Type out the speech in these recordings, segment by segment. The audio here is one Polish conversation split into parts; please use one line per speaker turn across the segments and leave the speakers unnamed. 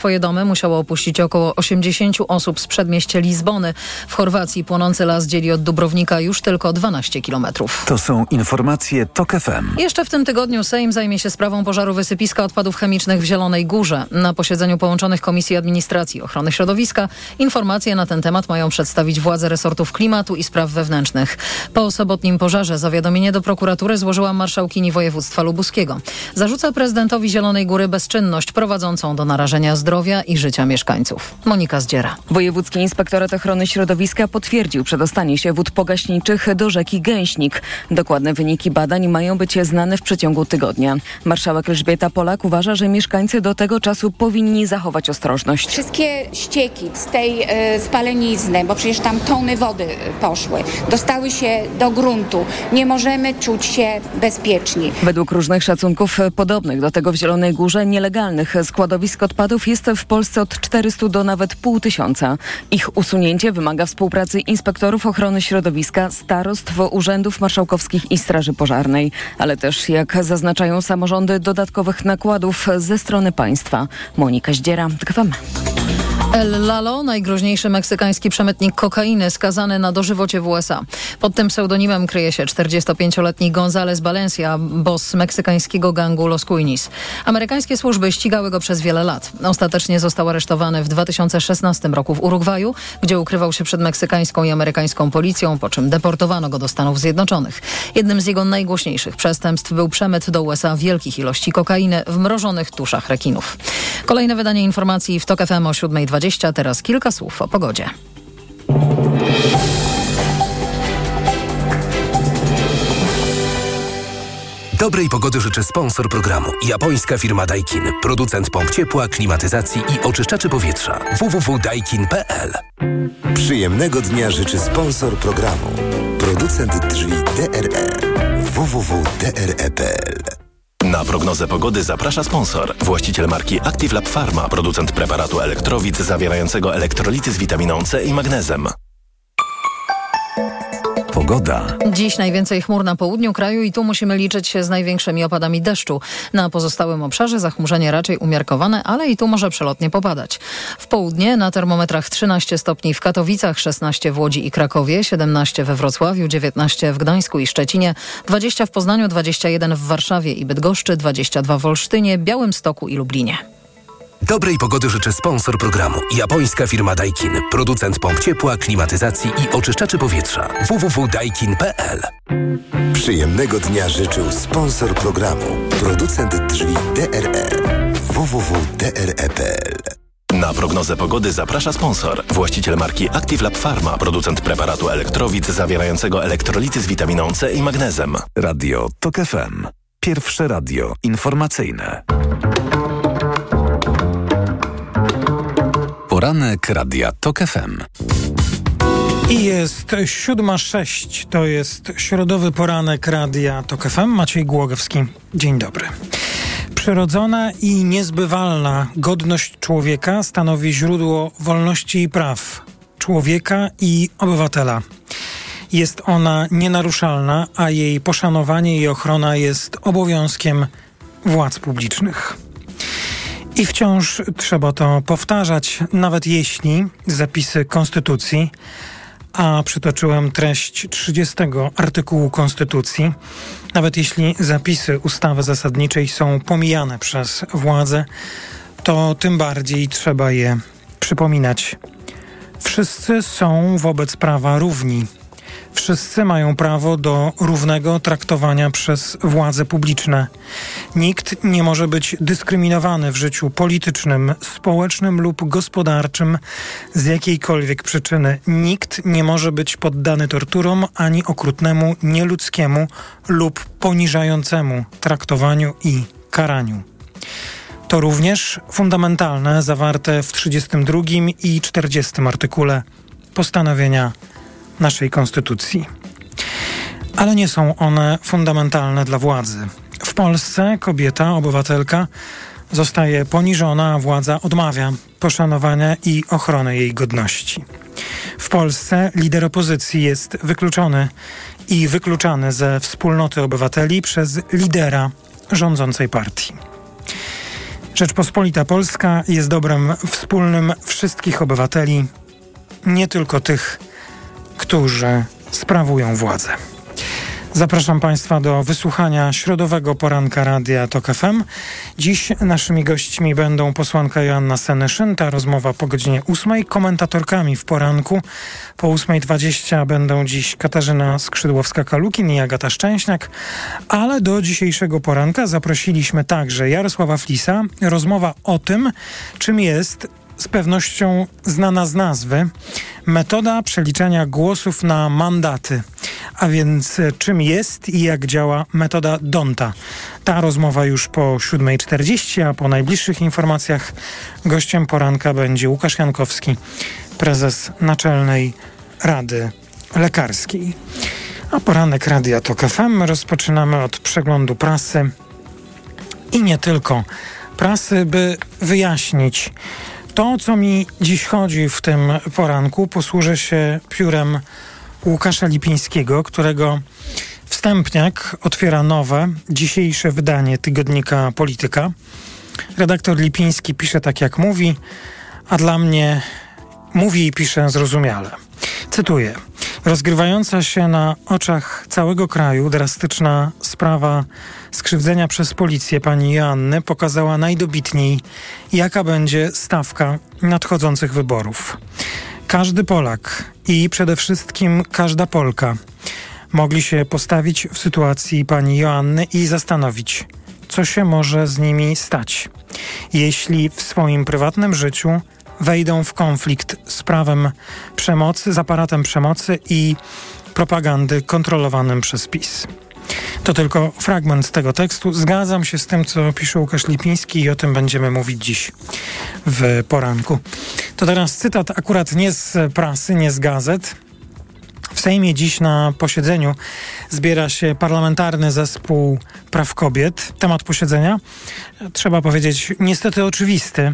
Swoje domy musiało opuścić około 80 osób z przedmieścia Lizbony. W Chorwacji płonący las dzieli od Dubrownika już tylko 12 kilometrów.
To są informacje TOK FM.
Jeszcze w tym tygodniu Sejm zajmie się sprawą pożaru wysypiska odpadów chemicznych w Zielonej Górze. Na posiedzeniu połączonych Komisji Administracji Ochrony Środowiska informacje na ten temat mają przedstawić władze resortów klimatu i spraw wewnętrznych. Po sobotnim pożarze zawiadomienie do prokuratury złożyła marszałkini województwa lubuskiego. Zarzuca prezydentowi Zielonej Góry bezczynność prowadzącą do narażenia zdrowia zdrowia i życia mieszkańców. Monika Zdziera.
Wojewódzki Inspektorat Ochrony Środowiska potwierdził przedostanie się wód pogaśniczych do rzeki Gęśnik. Dokładne wyniki badań mają być znane w przeciągu tygodnia. Marszałek Elżbieta Polak uważa, że mieszkańcy do tego czasu powinni zachować ostrożność.
Wszystkie ścieki z tej y, spalenizny, bo przecież tam tony wody poszły, dostały się do gruntu. Nie możemy czuć się bezpieczni.
Według różnych szacunków podobnych do tego w Zielonej Górze nielegalnych składowisk odpadów jest w Polsce od 400 do nawet pół tysiąca. Ich usunięcie wymaga współpracy inspektorów ochrony środowiska, starostw, urzędów marszałkowskich i straży pożarnej, ale też, jak zaznaczają samorządy, dodatkowych nakładów ze strony państwa. Monika Zdziera, TKFM.
El Lalo, najgroźniejszy meksykański przemytnik kokainy, skazany na dożywocie w USA. Pod tym pseudonimem kryje się 45-letni González Valencia, boss meksykańskiego gangu Los Cuinis. Amerykańskie służby ścigały go przez wiele lat. Ostatecznie został aresztowany w 2016 roku w Urugwaju, gdzie ukrywał się przed meksykańską i amerykańską policją, po czym deportowano go do Stanów Zjednoczonych. Jednym z jego najgłośniejszych przestępstw był przemyt do USA wielkich ilości kokainy w mrożonych tuszach rekinów. Kolejne wydanie informacji w TOK FM o 7.20. 20. Teraz kilka słów o pogodzie.
Dobrej pogody życzy sponsor programu. Japońska firma Daikin. Producent pomp ciepła, klimatyzacji i oczyszczaczy powietrza. www.daikin.pl
Przyjemnego dnia życzy sponsor programu. Producent drzwi DRE. www.dre.pl
na prognozę pogody zaprasza sponsor. Właściciel marki Active Lab Pharma, producent preparatu elektrowid zawierającego elektrolity z witaminą C i magnezem.
Pogoda.
Dziś najwięcej chmur na południu kraju i tu musimy liczyć się z największymi opadami deszczu. Na pozostałym obszarze zachmurzenie raczej umiarkowane, ale i tu może przelotnie popadać. W południe na termometrach 13 stopni w Katowicach, 16 w Łodzi i Krakowie, 17 we Wrocławiu, 19 w Gdańsku i Szczecinie, 20 w Poznaniu, 21 w Warszawie i Bydgoszczy, 22 w Olsztynie, Białymstoku i Lublinie.
Dobrej pogody życzy sponsor programu. Japońska firma Daikin. Producent pomp ciepła, klimatyzacji i oczyszczaczy powietrza. www.daikin.pl
Przyjemnego dnia życzył sponsor programu. Producent drzwi DRE. www.dre.pl
na prognozę pogody zaprasza sponsor. Właściciel marki Active Lab Pharma, producent preparatu elektrowid zawierającego elektrolity z witaminą C i magnezem.
Radio TOK FM. Pierwsze radio informacyjne. Poranek Radia TOK FM.
I jest 7.06, to jest środowy poranek Radia TOK FM. Maciej Głogowski, dzień dobry. Przyrodzona i niezbywalna godność człowieka stanowi źródło wolności i praw człowieka i obywatela. Jest ona nienaruszalna, a jej poszanowanie i ochrona jest obowiązkiem władz publicznych. I wciąż trzeba to powtarzać, nawet jeśli zapisy Konstytucji, a przytoczyłem treść 30 artykułu Konstytucji, nawet jeśli zapisy ustawy zasadniczej są pomijane przez władze, to tym bardziej trzeba je przypominać. Wszyscy są wobec prawa równi Wszyscy mają prawo do równego traktowania przez władze publiczne. Nikt nie może być dyskryminowany w życiu politycznym, społecznym lub gospodarczym z jakiejkolwiek przyczyny. Nikt nie może być poddany torturom ani okrutnemu, nieludzkiemu lub poniżającemu traktowaniu i karaniu. To również fundamentalne zawarte w 32 i 40 artykule postanowienia naszej konstytucji. Ale nie są one fundamentalne dla władzy. W Polsce kobieta, obywatelka, zostaje poniżona, a władza odmawia poszanowania i ochrony jej godności. W Polsce lider opozycji jest wykluczony i wykluczany ze wspólnoty obywateli przez lidera rządzącej partii. Rzeczpospolita Polska jest dobrem wspólnym wszystkich obywateli, nie tylko tych, którzy sprawują władzę. Zapraszam Państwa do wysłuchania środowego poranka Radia TOK FM. Dziś naszymi gośćmi będą posłanka Joanna Senyszyn, ta rozmowa po godzinie 8. Komentatorkami w poranku po 8.20 będą dziś Katarzyna Skrzydłowska-Kalukin i Agata Szczęśniak, ale do dzisiejszego poranka zaprosiliśmy także Jarosława Flisa. Rozmowa o tym, czym jest z pewnością znana z nazwy metoda przeliczania głosów na mandaty. A więc e, czym jest i jak działa metoda Donta. Ta rozmowa już po 7.40, a po najbliższych informacjach gościem poranka będzie Łukasz Jankowski, prezes Naczelnej Rady Lekarskiej. A poranek Radia TOK FM rozpoczynamy od przeglądu prasy i nie tylko prasy, by wyjaśnić to, co mi dziś chodzi w tym poranku, posłużę się piórem Łukasza Lipińskiego, którego wstępniak otwiera nowe, dzisiejsze wydanie tygodnika Polityka. Redaktor Lipiński pisze tak, jak mówi, a dla mnie mówi i pisze zrozumiale. Cytuję. Rozgrywająca się na oczach całego kraju drastyczna sprawa skrzywdzenia przez policję pani Joanny pokazała najdobitniej, jaka będzie stawka nadchodzących wyborów. Każdy Polak i przede wszystkim każda Polka mogli się postawić w sytuacji pani Joanny i zastanowić, co się może z nimi stać, jeśli w swoim prywatnym życiu wejdą w konflikt z prawem przemocy, z aparatem przemocy i propagandy kontrolowanym przez PiS. To tylko fragment tego tekstu. Zgadzam się z tym, co pisze Łukasz Lipiński i o tym będziemy mówić dziś w poranku. To teraz cytat akurat nie z prasy, nie z gazet. W Sejmie dziś na posiedzeniu zbiera się parlamentarny zespół praw kobiet. Temat posiedzenia, trzeba powiedzieć, niestety oczywisty.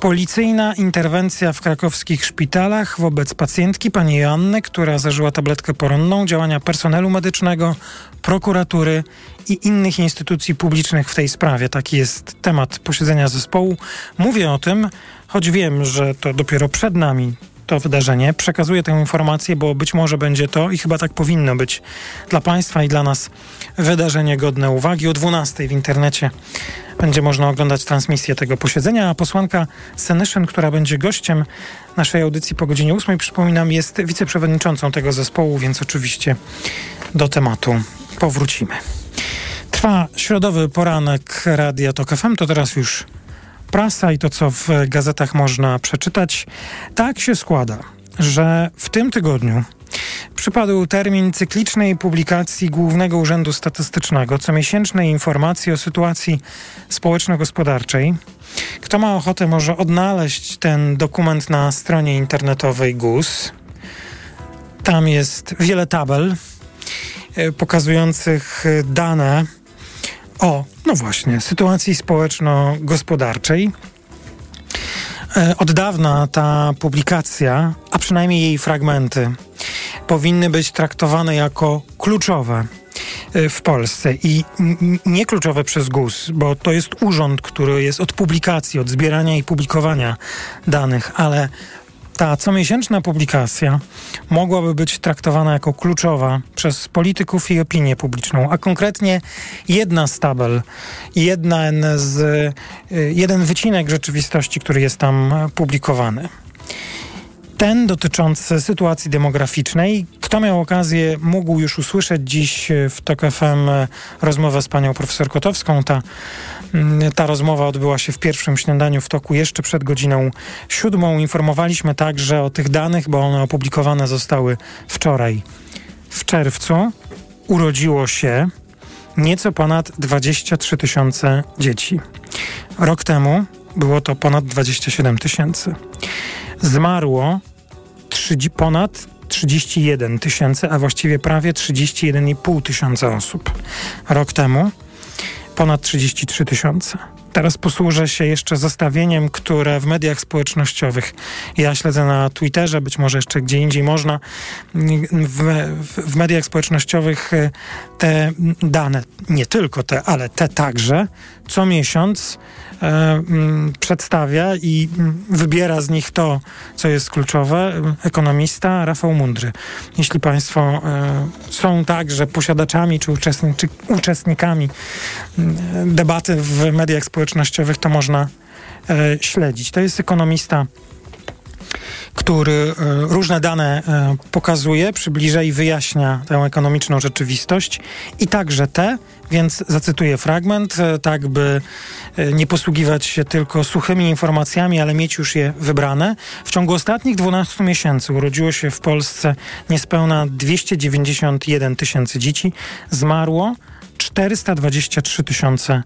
Policyjna interwencja w krakowskich szpitalach wobec pacjentki pani Joanny, która zażyła tabletkę poronną, działania personelu medycznego, prokuratury i innych instytucji publicznych w tej sprawie. Taki jest temat posiedzenia zespołu. Mówię o tym, choć wiem, że to dopiero przed nami to wydarzenie. Przekazuję tę informację, bo być może będzie to i chyba tak powinno być dla Państwa i dla nas wydarzenie godne uwagi. O 12 w internecie będzie można oglądać transmisję tego posiedzenia, a posłanka Senyszyn, która będzie gościem naszej audycji po godzinie 8, przypominam, jest wiceprzewodniczącą tego zespołu, więc oczywiście do tematu powrócimy. Trwa środowy poranek Radia Tok FM, to teraz już prasa i to, co w gazetach można przeczytać. Tak się składa, że w tym tygodniu przypadł termin cyklicznej publikacji Głównego Urzędu Statystycznego, comiesięcznej informacji o sytuacji społeczno-gospodarczej. Kto ma ochotę, może odnaleźć ten dokument na stronie internetowej GUS. Tam jest wiele tabel e, pokazujących dane o, no właśnie, sytuacji społeczno-gospodarczej. E, od dawna ta publikacja, a przynajmniej jej fragmenty, powinny być traktowane jako kluczowe e, w Polsce i nie kluczowe przez GUS, bo to jest urząd, który jest od publikacji, od zbierania i publikowania danych, ale ta comiesięczna publikacja mogłaby być traktowana jako kluczowa przez polityków i opinię publiczną, a konkretnie jedna z tabel, jeden, z, y, jeden wycinek rzeczywistości, który jest tam publikowany ten dotyczący sytuacji demograficznej. Kto miał okazję, mógł już usłyszeć dziś w TOK FM rozmowę z panią profesor Kotowską. Ta Mm, ta rozmowa odbyła się w pierwszym śniadaniu w toku jeszcze przed godziną siódmą. Informowaliśmy także o tych danych, bo one opublikowane zostały wczoraj. W czerwcu urodziło się nieco ponad 23 tysiące dzieci. Rok temu było to ponad 27 tysięcy. Zmarło 30, ponad 31 tysięcy, a właściwie prawie 31,5 tysiąca osób. Rok temu ponad 33 tysiące. Teraz posłużę się jeszcze zestawieniem, które w mediach społecznościowych ja śledzę na Twitterze, być może jeszcze gdzie indziej można. W, w, mediach społecznościowych e, te dane, nie tylko te, ale te także, co miesiąc przedstawia i wybiera z nich to, co jest kluczowe, ekonomista Rafał Mundry. Jeśli Państwo e, są także posiadaczami czy, uczestni czy uczestnikami debaty w mediach społecznościowych, to można e, śledzić. To jest ekonomista który e, różne dane e, pokazuje, przybliża i wyjaśnia tę ekonomiczną rzeczywistość i także te, więc zacytuję fragment, e, tak by nie posługiwać się tylko suchymi informacjami, ale mieć już je wybrane. W ciągu ostatnich 12 miesięcy urodziło się w Polsce niespełna 291 tysięcy dzieci, zmarło 423 tysiące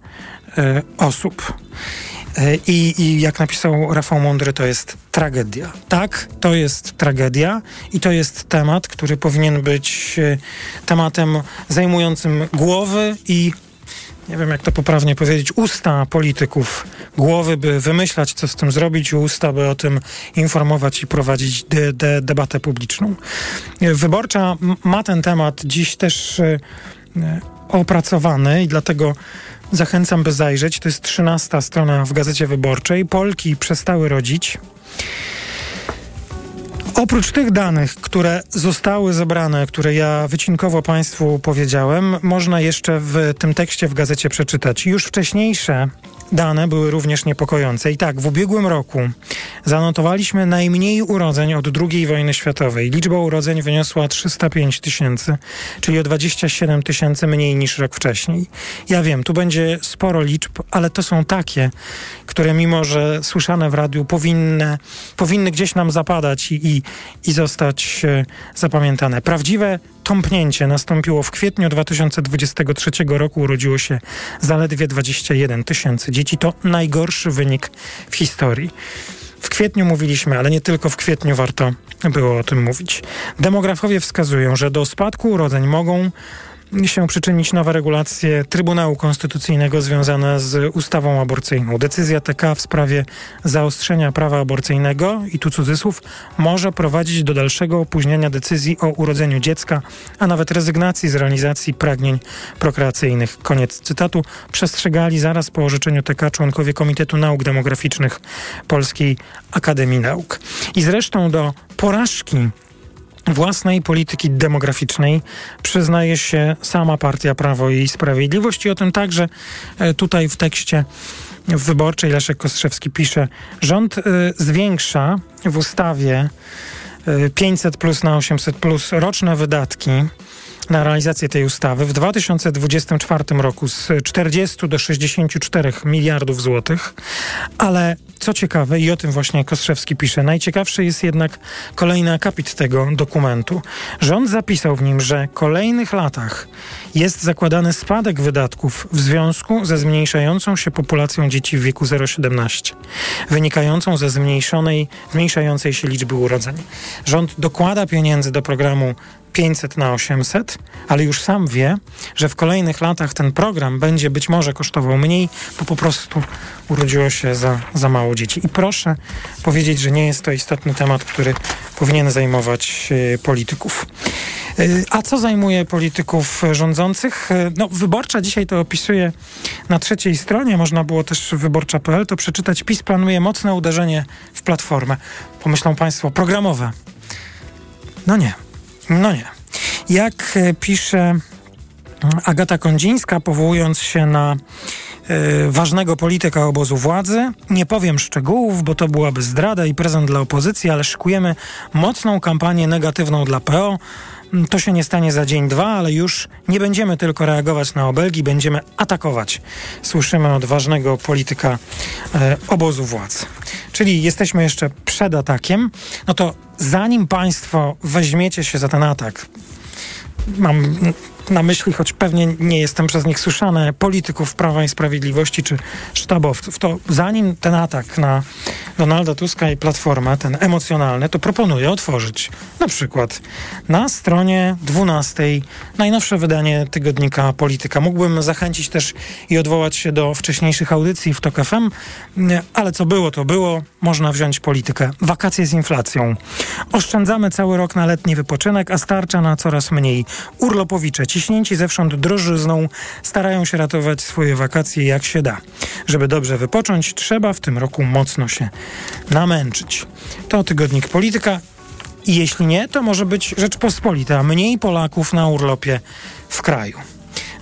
osób. E, I, I, jak napisał Rafał Mądry, to jest tragedia. Tak, to jest tragedia i to jest temat, który powinien być e, tematem zajmującym głowy i nie wiem jak to poprawnie powiedzieć, usta polityków, głowy, by wymyślać, co z tym zrobić, usta, by o tym informować i prowadzić de, de, debatę publiczną. E, wyborcza ma ten temat dziś też opracowany i dlatego Zachęcam, by zajrzeć. To jest trzynasta strona w Gazecie Wyborczej. Polki przestały rodzić. Oprócz tych danych, które zostały zebrane, które ja wycinkowo Państwu powiedziałem, można jeszcze w tym tekście w gazecie przeczytać już wcześniejsze dane były również niepokojące. I tak, w ubiegłym roku zanotowaliśmy najmniej urodzeń od II wojny światowej. Liczba urodzeń wyniosła 305 tysięcy, czyli o 27 tysięcy mniej niż rok wcześniej. Ja wiem, tu będzie sporo liczb, ale to są takie, które mimo, że słyszane w radiu powinny, powinny gdzieś nam zapadać i, i, i zostać e, zapamiętane. Prawdziwe tąpnięcie nastąpiło w kwietniu 2023 roku. Urodziło się zaledwie 21 tysięcy dzieci. To najgorszy wynik w historii. W kwietniu mówiliśmy, ale nie tylko w kwietniu warto było o tym mówić. Demografowie wskazują, że do spadku urodzeń mogą się przyczynić nowe regulacje Trybunału Konstytucyjnego związane z ustawą aborcyjną. Decyzja TK w sprawie zaostrzenia prawa aborcyjnego i tu cudzysłów może prowadzić do dalszego opóźniania decyzji o urodzeniu dziecka, a nawet rezygnacji z realizacji pragnień prokreacyjnych. Koniec cytatu. Przestrzegali zaraz po orzeczeniu TK członkowie Komitetu Nauk Demograficznych Polskiej Akademii Nauk. I zresztą do porażki własnej polityki demograficznej przyznaje się sama partia Prawo i Sprawiedliwość. I o tym także e, tutaj w tekście wyborczej Leszek Kostrzewski pisze, rząd y, zwiększa w ustawie y, 500 plus na 800 plus roczne wydatki na realizację tej ustawy w 2024 roku z 40 do 64 miliardów złotych, ale co ciekawe, i o tym właśnie Kostrzewski pisze, najciekawszy jest jednak kolejny akapit tego dokumentu. Rząd zapisał w nim, że w kolejnych latach jest zakładany spadek wydatków w związku ze zmniejszającą się populacją dzieci w wieku 0,17, wynikającą ze zmniejszonej, zmniejszającej się liczby urodzeń. Rząd dokłada pieniędzy do programu 500 na 800, ale już sam wie, że w kolejnych latach ten program będzie być może kosztował mniej, bo po prostu urodziło się za, za mało dzieci. I proszę powiedzieć, że nie jest to istotny temat, który powinien zajmować y, polityków. Y, a co zajmuje polityków rządzących? Y, no, wyborcza dzisiaj to opisuje na trzeciej stronie, można było też wyborcza.pl to przeczytać. PiS planuje mocne uderzenie w platformę. Pomyślą Państwo, programowe. No nie. No nie. Jak e, pisze mm, Agata Kondzińska, powołując się na y, ważnego polityka obozu władzy. Nie powiem szczegółów, bo to byłaby zdrada i prezent dla opozycji, ale szykujemy mocną kampanię negatywną dla PO. Mm, to się nie stanie za dzień, dwa, ale już nie będziemy tylko reagować na obelgi, będziemy atakować. Słyszymy od ważnego polityka y, obozu władzy. Czyli jesteśmy jeszcze przed atakiem. No to zanim Państwo weźmiecie się za ten atak, mam na myśli, choć pewnie nie jestem przez nich słyszany, polityków Prawa i Sprawiedliwości czy sztabowców, to zanim ten atak na Donalda Tuska i Platformę, ten emocjonalny, to proponuję otworzyć na przykład na stronie 12 najnowsze wydanie tygodnika Polityka. Mógłbym zachęcić też i odwołać się do wcześniejszych audycji w TOK FM, ale co było, to było. Można wziąć politykę. Wakacje z inflacją. Oszczędzamy cały rok na letni wypoczynek, a starcza na coraz mniej. Urlopowicze, ciśnięci zewsząd drożyzną, starają się ratować swoje wakacje jak się da. Żeby dobrze wypocząć, trzeba w tym roku mocno się namęczyć. To tygodnik Polityka. Jeśli nie, to może być Rzeczpospolita. Mniej Polaków na urlopie w kraju.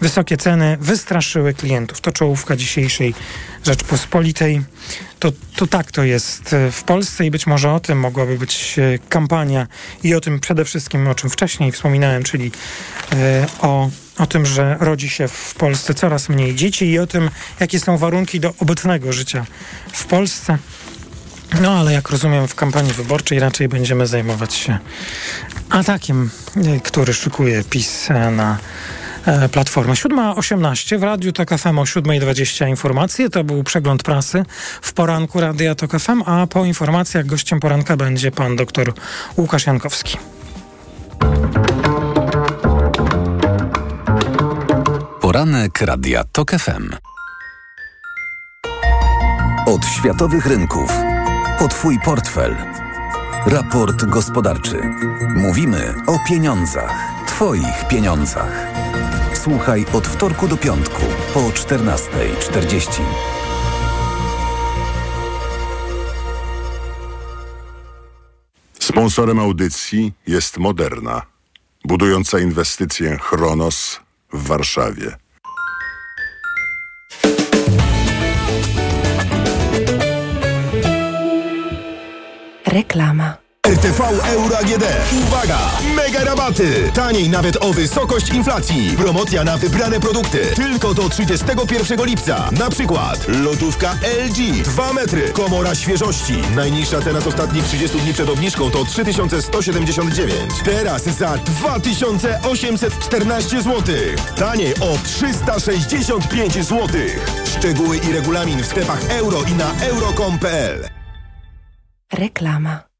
Wysokie ceny wystraszyły klientów. To czołówka dzisiejszej Rzeczpospolitej. To, to tak to jest w Polsce i być może o tym mogłaby być e, kampania i o tym przede wszystkim, o czym wcześniej wspominałem, czyli e, o, o tym, że rodzi się w Polsce coraz mniej dzieci i o tym, jakie są warunki do obecnego życia w Polsce. No ale jak rozumiem, w kampanii wyborczej raczej będziemy zajmować się atakiem, e, który szykuje PiS na E, Platformę. 7.18 w Radiu TOK FM o 7.20 informacje. To był przegląd prasy w poranku Radia TOK FM, a po informacjach gościem poranka będzie pan dr Łukasz Jankowski.
Poranek Radia TOK FM. Od światowych rynków. O Twój portfel. Raport gospodarczy. Mówimy o pieniądzach. Twoich pieniądzach. Słuchaj od wtorku do piątku po 14.40.
Sponsorem audycji jest Moderna, budująca inwestycję Chronos w Warszawie.
Reklama.
RTV Euro AGD. Uwaga! Mega rabaty! Taniej nawet o wysokość inflacji. Promocja na wybrane produkty. Tylko do 31 lipca. Na przykład lodówka LG 2 metry. Komora świeżości. Najniższa cena z ostatnich 30 dni przed obniżką to 3179. Teraz za 2814 zł. Taniej o 365 zł. Szczegóły i regulamin w sklepach euro i na euro.com.pl.
Reklama.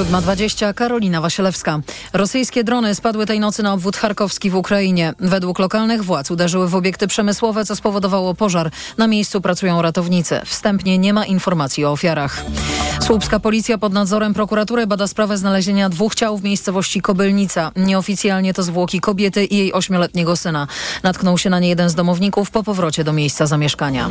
7.20 Karolina Wasielewska. Rosyjskie drony spadły tej nocy na obwód charkowski w Ukrainie. Według lokalnych władz uderzyły w obiekty przemysłowe, co spowodowało pożar. Na miejscu pracują ratownicy. Wstępnie nie ma informacji o ofiarach. Słupska policja pod nadzorem prokuratury bada sprawę znalezienia dwóch ciał w miejscowości Kobylnica. Nieoficjalnie to zwłoki kobiety i jej ośmioletniego syna. Natknął się na nie jeden z domowników po powrocie do miejsca zamieszkania.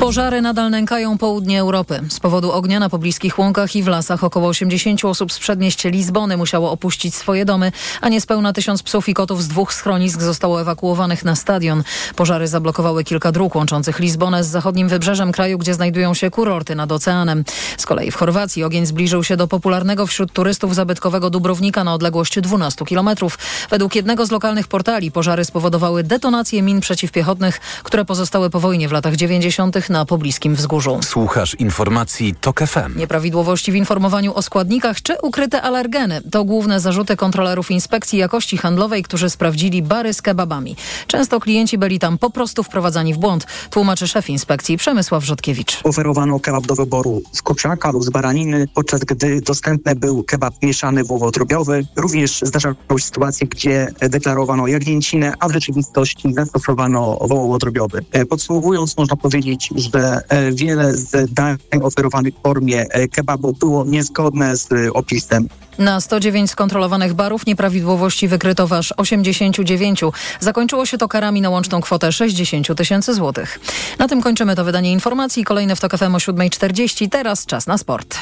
Pożary nadal nękają południe Europy. Z powodu ognia na pobliskich łąkach i w lasach około 80 osób z przedmieścia Lizbony musiało opuścić swoje domy, a niespełna tysiąc psów i kotów z dwóch schronisk zostało ewakuowanych na stadion. Pożary zablokowały kilka dróg łączących Lizbonę z zachodnim wybrzeżem kraju, gdzie znajdują się kurorty nad oceanem. Z kolei w Chorwacji ogień zbliżył się do popularnego wśród turystów zabytkowego Dubrownika na odległość 12 kilometrów. Według jednego z lokalnych portali pożary spowodowały detonację min przeciwpiechotnych, które pozostały po wojnie w latach 90. na pobliskim wzgórzu.
Słuchasz informacji TOK FM.
Nieprawidłowości w informowaniu o składnikach czy ukryte alergeny to główne zarzuty kontrolerów inspekcji jakości handlowej, którzy sprawdzili bary z kebabami. Często klienci byli tam po prostu wprowadzani w błąd, tłumaczy szef inspekcji Przemysław Rzodkiewicz.
Oferowano kebab do wyboru z kurczaka lub z baraniny, podczas gdy dostępny był kebab mieszany wołowo-drobiowy. Również zdarzały się sytuacje, gdzie deklarowano jagnięcinę, a w rzeczywistości zastosowano wołowo-drobiowy. Podsumowując, można powiedzieć, że wiele z dań oferowanych w formie kebabu było niezgodne z opisem.
Na 109 skontrolowanych barów nieprawidłowości wykryto aż 89. Zakończyło się to karami na łączną kwotę 60 tysięcy złotych. Na tym kończymy to wydanie informacji. Kolejne w TOK FM o 7.40. Teraz czas na sport.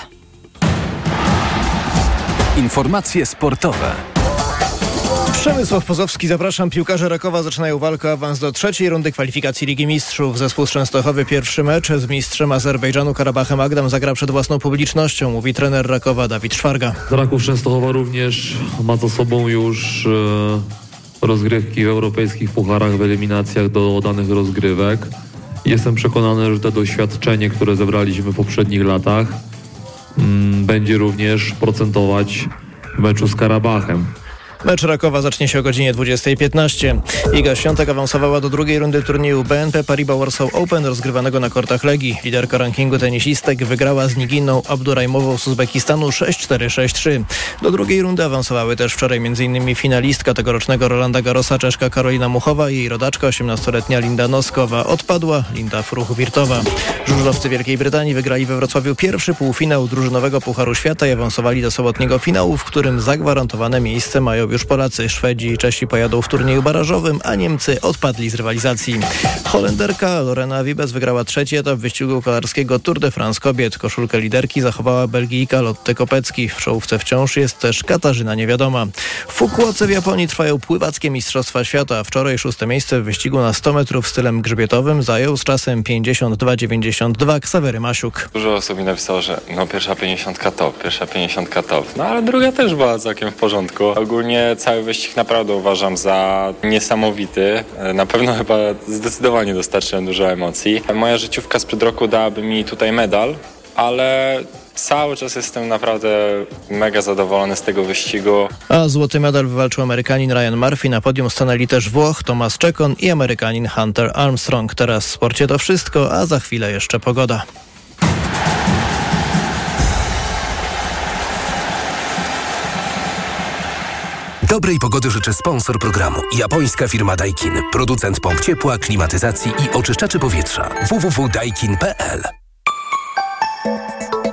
Informacje sportowe.
Przemysław Pozowski, zapraszam. Piłkarze Rakowa zaczynają walkę awans do trzeciej rundy kwalifikacji Ligi Mistrzów. Zespół z Częstochowy pierwszy mecz z mistrzem Azerbejdżanu Karabachem Agdam zagra przed własną publicznością, mówi trener Rakowa Dawid Szwarga.
Raków Częstochowa również ma za sobą już e, rozgrywki w europejskich pucharach, w eliminacjach do danych rozgrywek Jestem przekonany, że to doświadczenie, które zebraliśmy w poprzednich latach, mm, będzie również procentować w meczu z Karabachem.
Mecz Rakowa zacznie się o godzinie 20.15. Iga Świątek awansowała do drugiej rundy turnieju BNP Paribas Warsaw Open rozgrywanego na kortach Legii. Liderka rankingu tenisistek wygrała z Niginą Abdurajmową z Uzbekistanu 6-4-6-3. Do drugiej rundy awansowały też wczoraj m.in. finalistka tegorocznego Rolanda Garrosa Czeszka Karolina Muchowa i jej rodaczka 18-letnia Linda Noskowa. Odpadła Linda Fruch-Wirtowa. Żużlowcy Wielkiej Brytanii wygrali we Wrocławiu pierwszy półfinał drużynowego Pucharu Świata i awansowali do sobotniego finału, w którym zagwarantowane miejsce mają już Polacy. Szwedzi i Czesi pojadą w turnieju barażowym, a Niemcy odpadli z rywalizacji. Holenderka Lorena Wibes wygrała trzeci etap wyścigu kolarskiego Tour de France kobiet. Koszulkę liderki zachowała Belgijka Lotte Kopecki. W czołówce wciąż jest też Katarzyna Niewiadoma. W Fukuoce w Japonii trwają pływackie Mistrzostwa Świata. Wczoraj szóste miejsce w wyścigu na 100 metrów stylem grzbietowym zajął z czasem 52,92 Ksawery Masiuk.
Dużo osób mi napisało, że no pierwsza 50 top, pierwsza 50 top. No ale druga też była całkiem w porządku. Ogólnie cały wyścig naprawdę uważam za niesamowity. Na pewno chyba zdecydowanie dostarczyłem dużo emocji. Moja życiówka sprzed roku dałaby mi tutaj medal, ale cały czas jestem naprawdę mega zadowolony z tego wyścigu.
A złoty medal wywalczył Amerykanin Ryan Murphy. Na podium stanęli też Włoch Thomas Czekon i Amerykanin Hunter Armstrong. Teraz w sporcie to wszystko, a za chwilę jeszcze pogoda.
Dobrej pogody życzę sponsor programu. Japońska firma Daikin. Producent pomp ciepła, klimatyzacji i oczyszczaczy powietrza. www.daikin.pl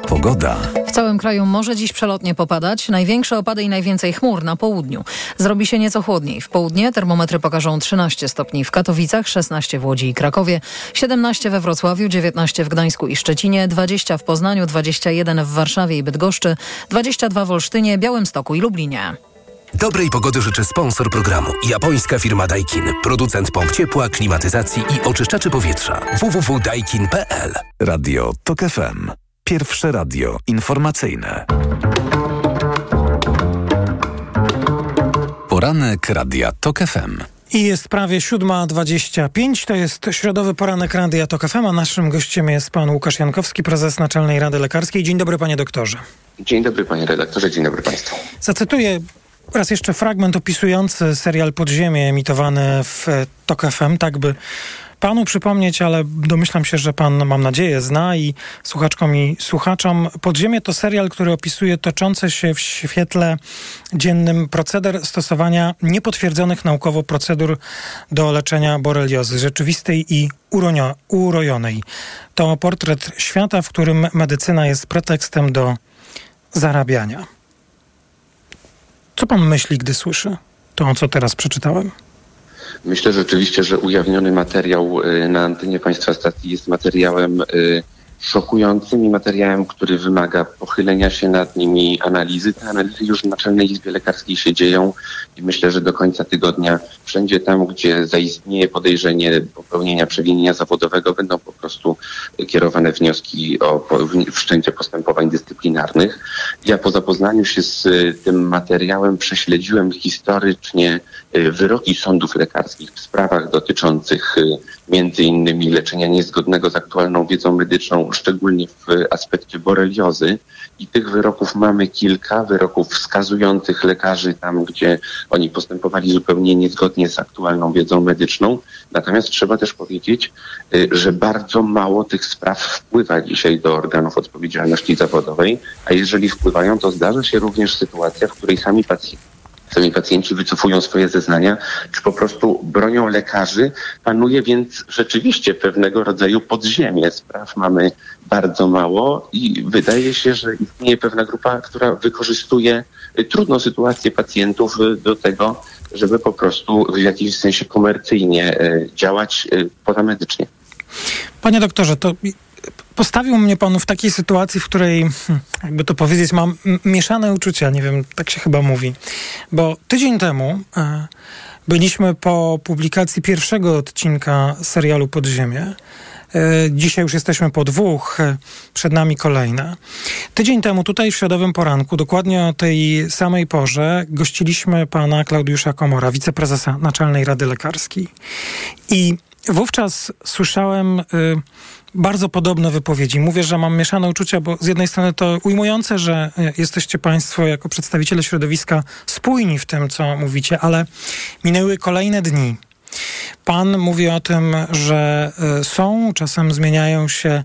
Pogoda.
W całym kraju może dziś przelotnie popadać. Największe opady i najwięcej chmur na południu. Zrobi się nieco chłodniej. W południe termometry pokażą 13 stopni w Katowicach, 16 w Łodzi i Krakowie, 17 we Wrocławiu, 19 w Gdańsku i Szczecinie, 20 w Poznaniu, 21 w Warszawie i Bydgoszczy, 22 w Olsztynie, Białymstoku i Lublinie.
Dobrej pogody życzę sponsor programu. Japońska firma Daikin. Producent pomp ciepła, klimatyzacji i oczyszczaczy powietrza. www.daikin.pl
Radio TOK FM. Pierwsze radio informacyjne. Poranek Radia TOK FM.
I jest prawie 7.25, to jest środowy poranek Radia TOK FM, a naszym gościem jest pan Łukasz Jankowski, prezes Naczelnej Rady Lekarskiej. Dzień dobry panie doktorze.
Dzień dobry panie redaktorze, dzień dobry państwu.
Zacytuję raz jeszcze fragment opisujący serial Podziemie emitowany w TOK FM, tak by panu przypomnieć, ale domyślam się, że pan, mam nadzieję, zna i słuchaczkom i słuchaczom. Podziemie to serial, który opisuje toczące się w świetle dziennym proceder stosowania niepotwierdzonych naukowo procedur do leczenia boreliozy rzeczywistej i uronio, urojonej. To portret świata, w którym medycyna jest pretekstem do zarabiania. Co pan myśli, gdy słyszy to, co teraz przeczytałem?
Myślę rzeczywiście, że ujawniony materiał y, na antenie państwa stacji jest materiałem y, szokującym i materiałem, który wymaga pochylenia się nad nimi analizy. Te analizy już w Naczelnej Izbie Lekarskiej się dzieją i myślę, że do końca tygodnia wszędzie tam, gdzie zaistnieje podejrzenie popełnienia przewinienia zawodowego, będą po prostu kierowane wnioski o wszczęcie postępowań dyscyplinarnych. Ja po zapoznaniu się z tym materiałem prześledziłem historycznie y, wyroki sądów lekarskich w sprawach dotyczących y, między innymi leczenia niezgodnego z aktualną wiedzą medyczną, szczególnie w aspekcie boreliozy. I tych wyroków mamy kilka, wyroków wskazujących lekarzy tam, gdzie oni postępowali zupełnie niezgodnie z aktualną wiedzą medyczną. Natomiast trzeba też powiedzieć, y, że bardzo mało tych spraw wpływa dzisiaj do organów odpowiedzialności zawodowej, a jeżeli wpływają, to zdarza się również sytuacja, w której sami pacjenci sami pacjenci wycofują swoje zeznania, czy po prostu bronią lekarzy. Panuje więc rzeczywiście pewnego rodzaju podziemie. Spraw mamy bardzo mało i wydaje się, że istnieje pewna grupa, która wykorzystuje trudną sytuację pacjentów do tego, żeby po prostu w jakimś sensie komercyjnie e, działać pozamedycznie.
Panie doktorze, to postawił mnie pan w takiej sytuacji, w której, hmm, jakby to powiedzieć, mam mieszane uczucia, nie wiem, tak się chyba mówi. Bo tydzień temu e, byliśmy po publikacji pierwszego odcinka serialu Podziemie. E, dzisiaj już jesteśmy po dwóch, e, przed nami kolejne. Tydzień temu tutaj w środowym poranku, dokładnie o tej samej porze, gościliśmy pana Klaudiusza Komora, wiceprezesa Naczelnej Rady Lekarskiej. I wówczas słyszałem bardzo podobne wypowiedzi. Mówię, że mam mieszane uczucia, bo z jednej strony to ujmujące, że y, jesteście Państwo jako przedstawiciele środowiska spójni w tym, co mówicie, ale minęły kolejne dni. Pan mówi o tym, że y, są, czasem zmieniają się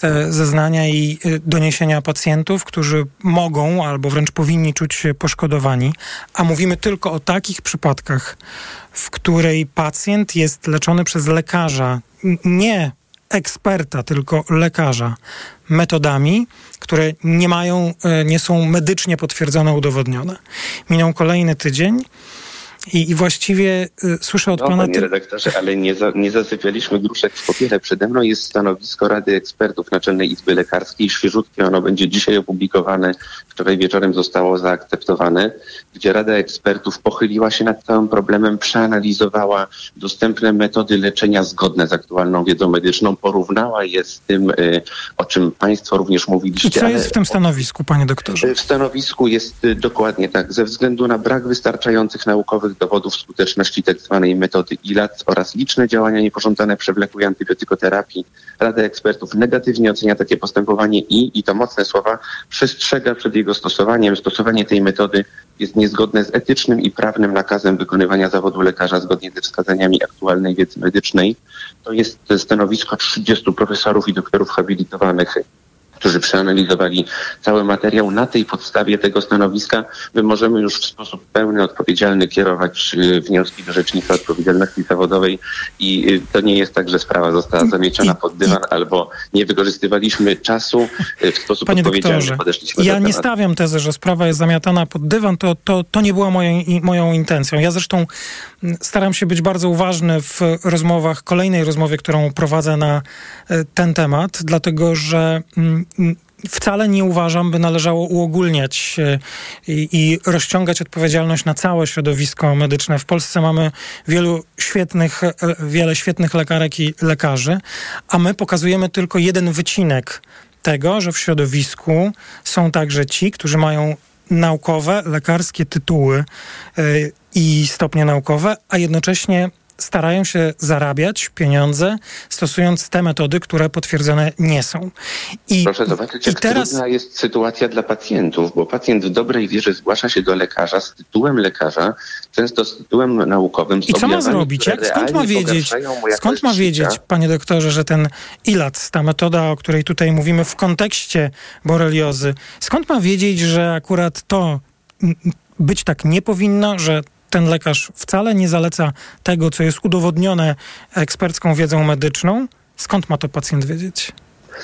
te zeznania i doniesienia pacjentów, którzy mogą albo wręcz powinni czuć się poszkodowani, a mówimy tylko o takich przypadkach, w której pacjent jest leczony przez lekarza, nie eksperta, tylko lekarza, metodami, które nie mają, y, nie są medycznie potwierdzone, udowodnione. Minął kolejny tydzień. I, I, właściwie y, słyszę od
no,
pana...
Panie redaktorze, ale nie, za, nie zasypialiśmy gruszek w popiele. Przede mną jest stanowisko Rady Ekspertów Naczelnej Izby Lekarskiej. Świeżutkie ono będzie dzisiaj opublikowane. Wczoraj wieczorem zostało zaakceptowane, gdzie Rada Ekspertów pochyliła się nad całym problemem, przeanalizowała dostępne metody leczenia zgodne z aktualną wiedzą medyczną, porównała je z tym, y, o czym Państwo również mówiliście.
I co jest w tym stanowisku, panie doktorze?
W stanowisku jest y, dokładnie tak. Ze względu na brak wystarczających naukowych dowodów skuteczności tzw. Tak metody ILAC oraz liczne działania niepożądane przewlekłej antybiotykoterapii, Rada Ekspertów negatywnie ocenia takie postępowanie i, i to mocne słowa, przestrzega przed jego stosowaniem. Stosowanie tej metody jest niezgodne z etycznym i prawnym nakazem wykonywania zawodu lekarza zgodnie ze wskazaniami aktualnej wiedzy medycznej. To jest stanowisko 30 profesorów i doktorów habilitowanych którzy przeanalizowali cały materiał. Na tej podstawie tego stanowiska my możemy już w sposób pełny, odpowiedzialny kierować y, wnioski do Rzecznika Odpowiedzialności Zawodowej i y, to nie jest tak, że sprawa została zamieciona pod dywan albo nie wykorzystywaliśmy czasu y, w sposób
Panie
odpowiedzialny.
doktorze,
Podeszliśmy
ja
do
nie stawiam tezy, że sprawa jest zamiatana pod dywan. To, to, to nie była moją, moją intencją. Ja zresztą staram się być bardzo uważny w rozmowach, kolejnej rozmowie, którą prowadzę na e, ten temat, dlatego że mm, wcale nie uważam, by należało uogólniać e, i, rozciągać odpowiedzialność na całe środowisko medyczne. W Polsce mamy wielu świetnych, e, wiele świetnych lekarek i lekarzy, a my pokazujemy tylko jeden wycinek tego, że w środowisku są także ci, którzy mają naukowe, lekarskie tytuły i stopnie naukowe, a jednocześnie starają się zarabiać pieniądze, stosując te metody, które potwierdzone nie są.
I, Proszę zobaczyć, jak teraz... trudna jest sytuacja dla pacjentów, bo pacjent w dobrej wierze zgłasza się do lekarza z tytułem lekarza, często z tytułem naukowym. Z
I co ma zrobić? Jak, skąd ma wiedzieć, skąd ma wiedzieć, panie doktorze, że ten ILAC, ta metoda, o której tutaj mówimy w kontekście boreliozy, skąd ma wiedzieć, że akurat to być tak nie powinno, że ten lekarz wcale nie zaleca tego, co jest udowodnione ekspercką wiedzą medyczną. Skąd ma to pacjent wiedzieć?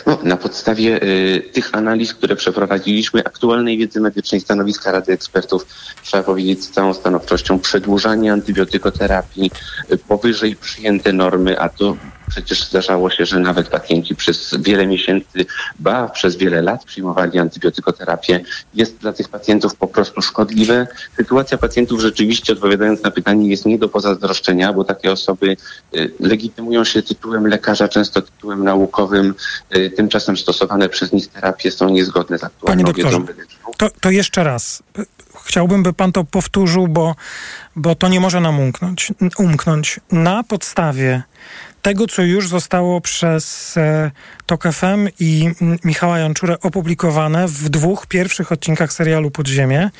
No, na podstawie y, tych analiz, które przeprowadziliśmy, aktualnej wiedzy medycznej stanowiska Rady Ekspertów, trzeba powiedzieć z całą stanowczością, przedłużanie antybiotykoterapii y, powyżej przyjęte normy, a to przecież zdarzało się, że nawet pacjenci przez wiele miesięcy, ba, przez wiele lat przyjmowali antybiotykoterapię. Jest dla tych pacjentów po prostu szkodliwe. Sytuacja pacjentów rzeczywiście, odpowiadając na pytanie, jest nie do pozazdroszczenia, bo takie osoby y, legitymują się tytułem lekarza, często tytułem naukowym. Y, tymczasem stosowane przez nich terapie są niezgodne z aktualną
Panie doktorze,
wiedzą medyczną.
To, to jeszcze raz. Chciałbym, by pan to powtórzył, bo, bo to nie może nam umknąć. umknąć. Na podstawie tego, co już zostało przez e, TOK FM i m, Michała Janczurę opublikowane w dwóch pierwszych odcinkach serialu Podziemie.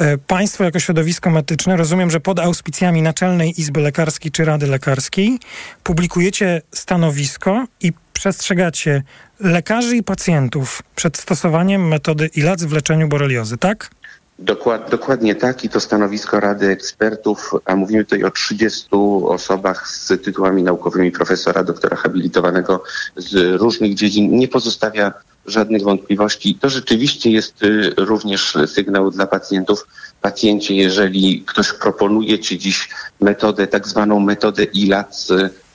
E, państwo jako środowisko medyczne, rozumiem, że pod auspicjami Naczelnej Izby Lekarskiej czy Rady Lekarskiej publikujecie stanowisko i przestrzegacie lekarzy i pacjentów przed stosowaniem metody ILAC w leczeniu boreliozy, tak?
Dokład, dokładnie tak i to stanowisko Rady Ekspertów, a mówimy tutaj o 30 osobach z tytułami naukowymi profesora, doktora habilitowanego z różnych dziedzin, nie pozostawia żadnych wątpliwości. To rzeczywiście jest y, również sygnał dla pacjentów. Pacjencie, jeżeli ktoś proponuje Ci dziś metodę, tak zwaną metodę ILAC,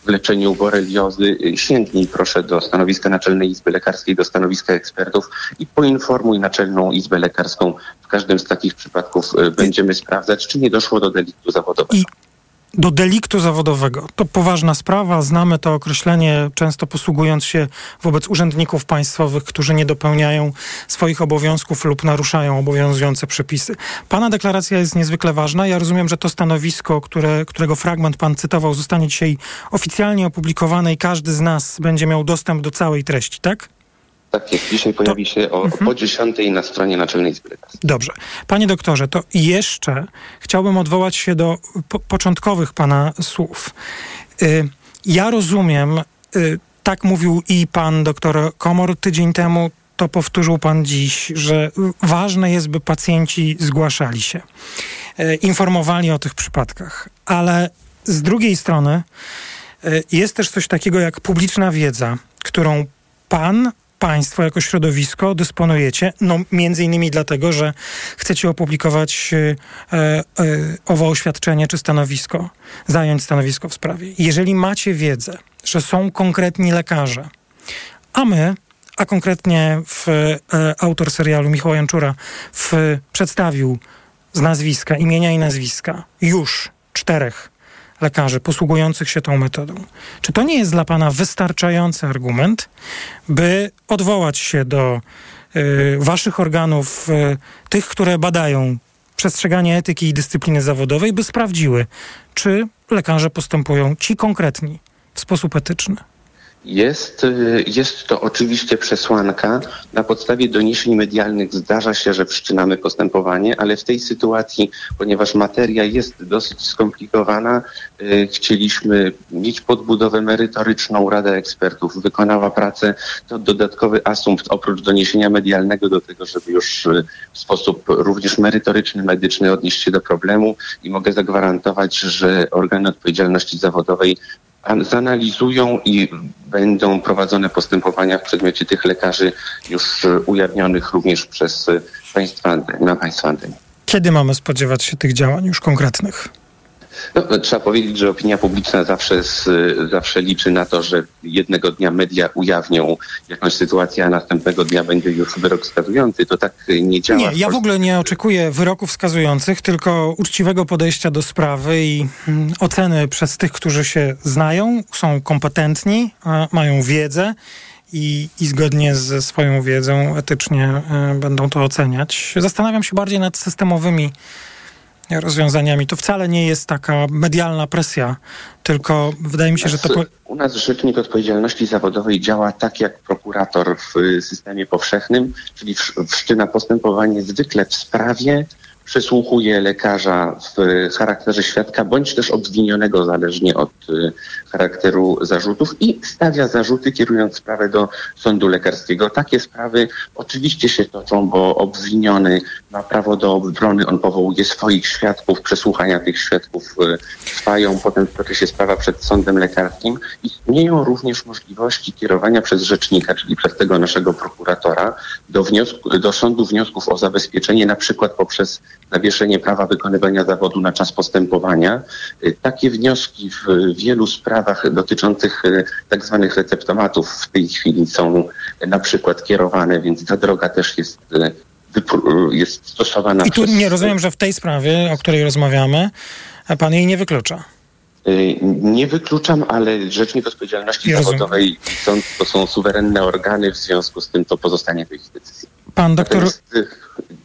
w leczeniu boreliozy, sięgnij proszę do stanowiska Naczelnej Izby Lekarskiej, do stanowiska ekspertów i poinformuj Naczelną Izbę Lekarską. W każdym z takich przypadków y, będziemy sprawdzać, czy nie doszło do deliktu zawodowego.
I do deliktu zawodowego. To poważna sprawa, znamy to określenie, często posługując się wobec urzędników państwowych, którzy nie dopełniają swoich obowiązków lub naruszają obowiązujące przepisy. Pana deklaracja jest niezwykle ważna. Ja rozumiem, że to stanowisko, które, którego fragment pan cytował, zostanie dzisiaj oficjalnie opublikowane i każdy z nas będzie miał dostęp do całej treści, tak?
Tak jest. Dzisiaj pojawi się o,
Mhm.
po 10 na stronie Naczelnej Izby.
Dobrze. Panie doktorze, to jeszcze chciałbym odwołać się do po początkowych pana słów. Y, ja rozumiem, y, tak mówił i pan doktor Komor tydzień temu, to powtórzył pan dziś, że ważne jest, by pacjenci zgłaszali się, y, informowali o tych przypadkach. Ale z drugiej strony y, jest też coś takiego jak publiczna wiedza, którą pan, państwo jako środowisko dysponujecie, no między innymi dlatego, że chcecie opublikować e, e, owo oświadczenie czy stanowisko, zająć stanowisko w sprawie. Jeżeli macie wiedzę, że są konkretni lekarze, a my, a konkretnie w, e, autor serialu Michał Janczura w, przedstawił z nazwiska, imienia i nazwiska już czterech lekarzy posługujących się tą metodą. Czy to nie jest dla Pana wystarczający argument, by odwołać się do y, Waszych organów, y, tych, które badają przestrzeganie etyki i dyscypliny zawodowej, by sprawdziły, czy lekarze postępują ci konkretni w sposób etyczny?
Jest, y, jest to oczywiście przesłanka. Na podstawie doniesień medialnych zdarza się, że wszczynamy postępowanie, ale w tej sytuacji, ponieważ materia jest dosyć skomplikowana, y, chcieliśmy mieć podbudowę merytoryczną. Rada Ekspertów wykonała pracę. To dodatkowy asumpt oprócz doniesienia medialnego do tego, żeby już y, w sposób również merytoryczny, medyczny odnieść się do problemu i mogę zagwarantować, że organy odpowiedzialności zawodowej zanalizują i będą prowadzone postępowania w przedmiocie tych lekarzy już e, ujawnionych również przez e, państwa, na państwa antenie.
Kiedy mamy spodziewać się tych działań już konkretnych?
No, no, trzeba powiedzieć, że opinia publiczna zawsze, s- zawsze liczy na to, że jednego dnia media ujawnią jakąś sytuację, a następnego dnia będzie już wyrok skazujący. To tak nie działa.
Nie, ja w ogóle nie oczekuję wyroków wskazujących, tylko uczciwego podejścia do sprawy i mm, oceny przez tych, którzy się znają, są kompetentni, mają wiedzę i, i zgodnie ze swoją wiedzą etycznie e, będą to oceniać. Zastanawiam się bardziej nad systemowymi rozwiązaniami. To wcale nie jest taka medialna presja, tylko wydaje mi się, że to... Po...
U nas Rzecznik Odpowiedzialności Zawodowej działa tak jak prokurator w y, systemie powszechnym, czyli wsz- wszczyna postępowanie zwykle w sprawie, przesłuchuje lekarza w charakterze świadka bądź też obwinionego, zależnie od y, charakteru zarzutów i stawia zarzuty, kierując sprawę do sądu lekarskiego. Takie sprawy oczywiście się toczą, bo obwiniony ma prawo do obrony, on powołuje swoich świadków, przesłuchania tych świadków y, trwają, potem toczy się sprawa przed sądem lekarskim. Istnieją również możliwości kierowania przez rzecznika, czyli przez tego naszego prokuratora, do, wniosku, do sądu wniosków o zabezpieczenie, na przykład poprzez zawieszenie prawa wykonywania zawodu na czas postępowania. Y, Takie wnioski w wielu sprawach dotyczących y, tak zwanych receptomatów w tej chwili są y, na przykład kierowane, więc ta droga też jest, jest stosowana
I tu
przez...
nie rozumiem, że w tej sprawie, o której rozmawiamy, pan jej nie wyklucza.
Nie wykluczam, ale Rzecznik Odpowiedzialności
Ja.
Zawodowej i sąd to są suwerenne organy, w związku z tym to pozostanie do ich decyzji.
Pan doktor...
Y,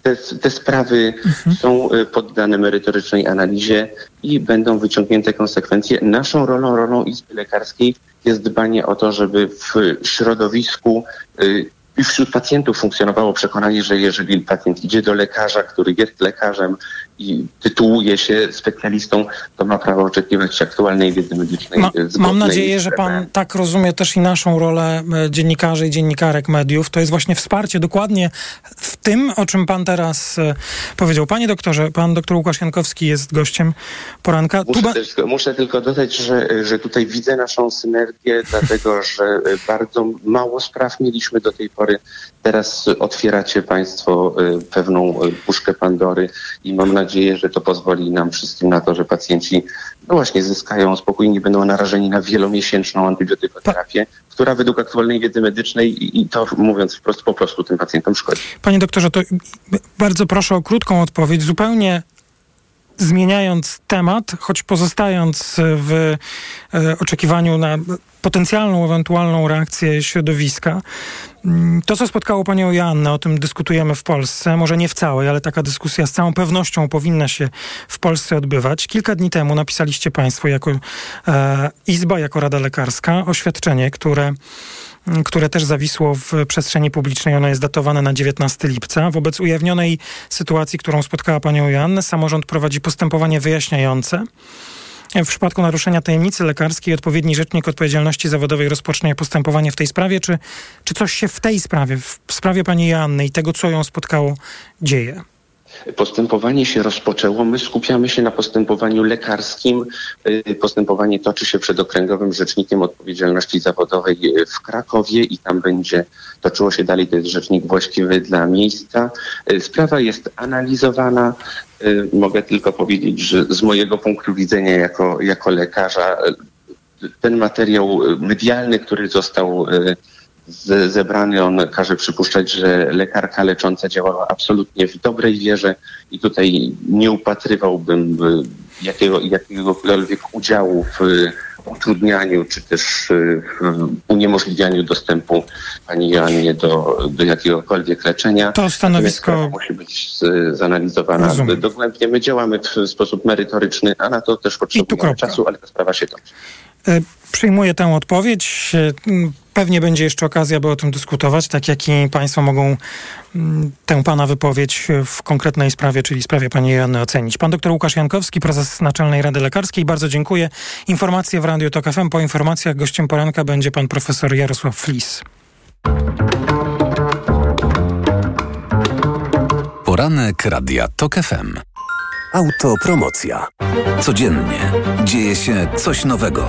te, te sprawy są y, poddane merytorycznej analizie i będą wyciągnięte konsekwencje. Naszą rolą, rolą Izby Lekarskiej jest dbanie o to, żeby w środowisku y, i wśród pacjentów funkcjonowało przekonanie, że jeżeli pacjent idzie do lekarza, który jest lekarzem i tytułuje się specjalistą, to ma prawo oczekiwać aktualnej wiedzy medycznej.
Ma, mam nadzieję, że pan tak rozumie też i naszą rolę e, dziennikarzy i dziennikarek mediów. To jest właśnie wsparcie dokładnie w tym, o czym pan teraz e, powiedział. Panie doktorze, pan doktor Łukasz Jankowski jest gościem poranka.
Muszę,
ba-
tylko, muszę tylko dodać, że, że tutaj widzę naszą synergię, dlatego że e, bardzo mało spraw mieliśmy do tej pory. Teraz otwieracie Państwo e, pewną e, puszkę Pandory i mam nadzieję, że to pozwoli nam wszystkim na to, że pacjenci no właśnie zyskają spokój, nie będą narażeni na wielomiesięczną antybiotykoterapię, która według aktualnej wiedzy medycznej i, i to mówiąc wprost po prostu tym pacjentom szkodzi.
Panie doktorze, to bardzo proszę o krótką odpowiedź, zupełnie zmieniając temat, choć pozostając w e, oczekiwaniu na potencjalną, ewentualną reakcję środowiska. Mm, to, co spotkało panią Joannę, o tym dyskutujemy w Polsce, może nie w całej, ale taka dyskusja z całą pewnością powinna się w Polsce odbywać. Kilka dni temu napisaliście państwo jako e, Izba, jako Rada Lekarska oświadczenie, które które też zawisło w przestrzeni publicznej. Ono jest datowane na 19 lipca. Wobec ujawnionej sytuacji, którą spotkała panią Joannę, samorząd prowadzi postępowanie wyjaśniające. W przypadku naruszenia tajemnicy lekarskiej odpowiedni rzecznik odpowiedzialności zawodowej rozpocznie postępowanie w tej sprawie. Czy, czy coś się w tej sprawie, w sprawie pani Joanny i tego, co ją spotkało, dzieje?
Postępowanie się rozpoczęło. My skupiamy się na postępowaniu lekarskim. Y, postępowanie toczy się przed Okręgowym Rzecznikiem Odpowiedzialności Zawodowej w Krakowie i tam będzie toczyło się dalej. To jest rzecznik właściwy dla miejsca. Y, sprawa jest analizowana. Y, mogę tylko powiedzieć, że z mojego punktu widzenia jako, jako lekarza ten materiał medialny, który został zebrany. On każe przypuszczać, że lekarka lecząca działała absolutnie w dobrej wierze i tutaj nie upatrywałbym jakiego, jakiegokolwiek udziału w utrudnianiu czy też w uniemożliwianiu dostępu pani Joannie do, do jakiegokolwiek leczenia.
To stanowisko
musi być zanalizowana Rozumiem. dogłębnie. My działamy w sposób merytoryczny, a na to też potrzebujemy czasu, ale ta sprawa się toczy.
E, przyjmuję tę odpowiedź. Pewnie będzie jeszcze okazja, by o tym dyskutować, tak jak i Państwo mogą tę Pana wypowiedź w konkretnej sprawie, czyli sprawie Pani Joanny ocenić. Pan dr Łukasz Jankowski, prezes Naczelnej Rady Lekarskiej. Bardzo dziękuję. Informacje w Radiu TOK FM. Po informacjach gościem poranka będzie pan profesor Jarosław Flis.
Poranek Radia TOK FM. Autopromocja. Codziennie dzieje się coś nowego.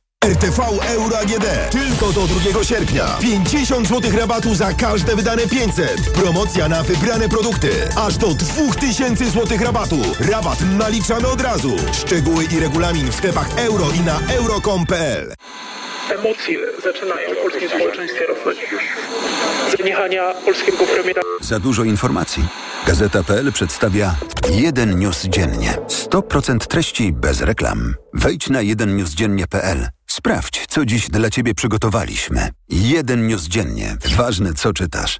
RTV Euro AGD. Tylko do 2 sierpnia. 50 zł rabatu za każde wydane 500. Promocja na wybrane produkty. Aż do 2000 zł rabatu. Rabat naliczamy od razu. Szczegóły i regulamin w sklepach euro i na euro.com.pl
Emocje zaczynają w polskim społeczeństwie rosnąć. Zaniechania polskiego premiera.
Za dużo informacji. Gazeta.pl przedstawia jeden news dziennie. 100% treści bez reklam. Wejdź na jedennewsdziennie.pl. Sprawdź, co dziś dla Ciebie przygotowaliśmy. Jeden news dziennie. Ważne, co czytasz.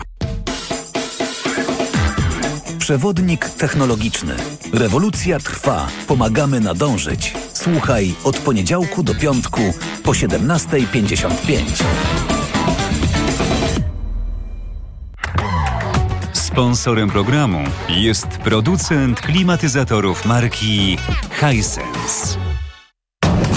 Przewodnik technologiczny. Rewolucja trwa. Pomagamy nadążyć. Słuchaj od poniedziałku do piątku po 17.55.
Sponsorem programu jest producent klimatyzatorów marki Hisense.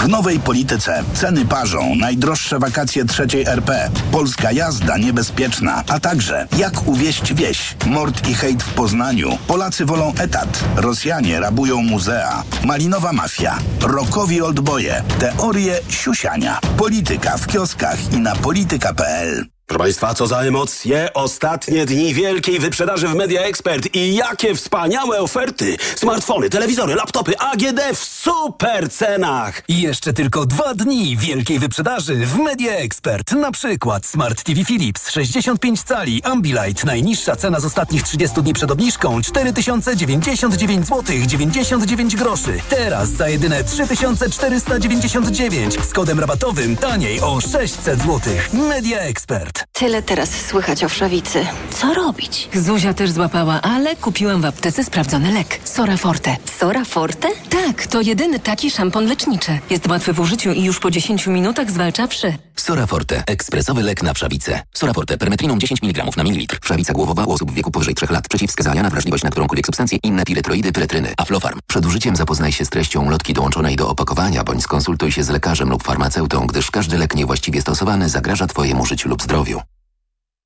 W nowej polityce ceny parzą, najdroższe wakacje trzeciej RP, polska jazda niebezpieczna, a także jak uwieść wieś, mord i hejt w Poznaniu, Polacy wolą etat, Rosjanie rabują muzea, malinowa mafia, rokowi oldboje, teorie siusiania, polityka w kioskach i na polityka.pl.
Proszę Państwa, co za emocje. Ostatnie dni wielkiej wyprzedaży w Media Expert i jakie wspaniałe oferty. Smartfony, telewizory, laptopy AGD w super cenach.
I jeszcze tylko dwa dni wielkiej wyprzedaży w Media Expert. Na przykład Smart TV Philips 65 cali Ambilight. Najniższa cena z ostatnich 30 dni przed obniżką 4099 zł 99 groszy. Teraz za jedyne 3499 z kodem rabatowym taniej o 600 zł. Media Expert. Ekspert.
Tyle teraz słychać o wszawicy. Co robić?
Zuzia też złapała, ale kupiłam w aptece sprawdzony lek. Sora Forte.
Sora Forte?
Tak, to jedyny taki szampon leczniczy. Jest łatwy w użyciu i już po 10 minutach zwalcza wszy.
Sora Forte. Ekspresowy lek na wszawicę. Sora Forte. Permetriną 10 mg na mililitr. Wszawica głowowa u osób w wieku powyżej 3 lat. Przeciwwskazania na wrażliwość na którąkolwiek substancję inne piretroidy, piretryny. Aflofarm. Przed użyciem zapoznaj się z treścią ulotki dołączonej do opakowania bądź skonsultuj się z lekarzem lub farmaceutą, gdyż każdy lek niewłaściwie stosowany zagraża Twojemu życiu lub zdrowiu.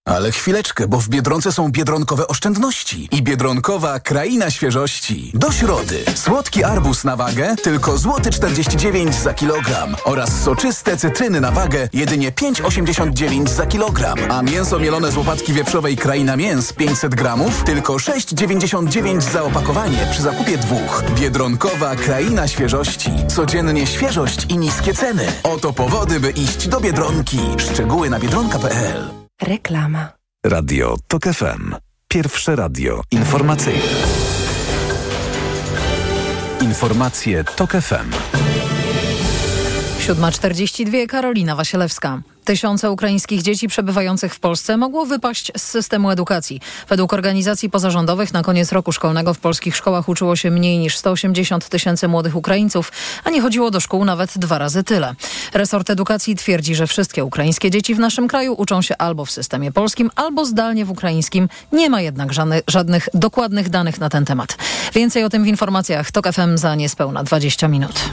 Ale chwileczkę, bo w Biedronce są biedronkowe oszczędności i biedronkowa kraina świeżości. Do środy słodki arbuz na wagę tylko złoty 49 za kilogram oraz soczyste cytryny na wagę jedynie 5,89 za kilogram, a mięso mielone z łopatki wieprzowej kraina mięs 500 gramów tylko 6,99 za opakowanie przy zakupie dwóch. Biedronkowa kraina świeżości. Codziennie świeżość i niskie ceny. Oto powody, by iść do Biedronki. Szczegóły na biedronka.pl
Reklama.
Radio TOK FM. Pierwsze radio informacyjne. Informacje TOK FM.
7.42 Karolina Wasielewska. Tysiące ukraińskich dzieci przebywających w Polsce mogło wypaść z systemu edukacji. Według organizacji pozarządowych na koniec roku szkolnego w polskich szkołach uczyło się mniej niż 180 tysięcy młodych Ukraińców, a nie chodziło do szkół nawet dwa razy tyle. Resort edukacji twierdzi, że wszystkie ukraińskie dzieci w naszym kraju uczą się albo w systemie polskim, albo zdalnie w ukraińskim. Nie ma jednak żadnych, dokładnych danych na ten temat. Więcej o tym w informacjach TOK FM za niespełna 20 minut.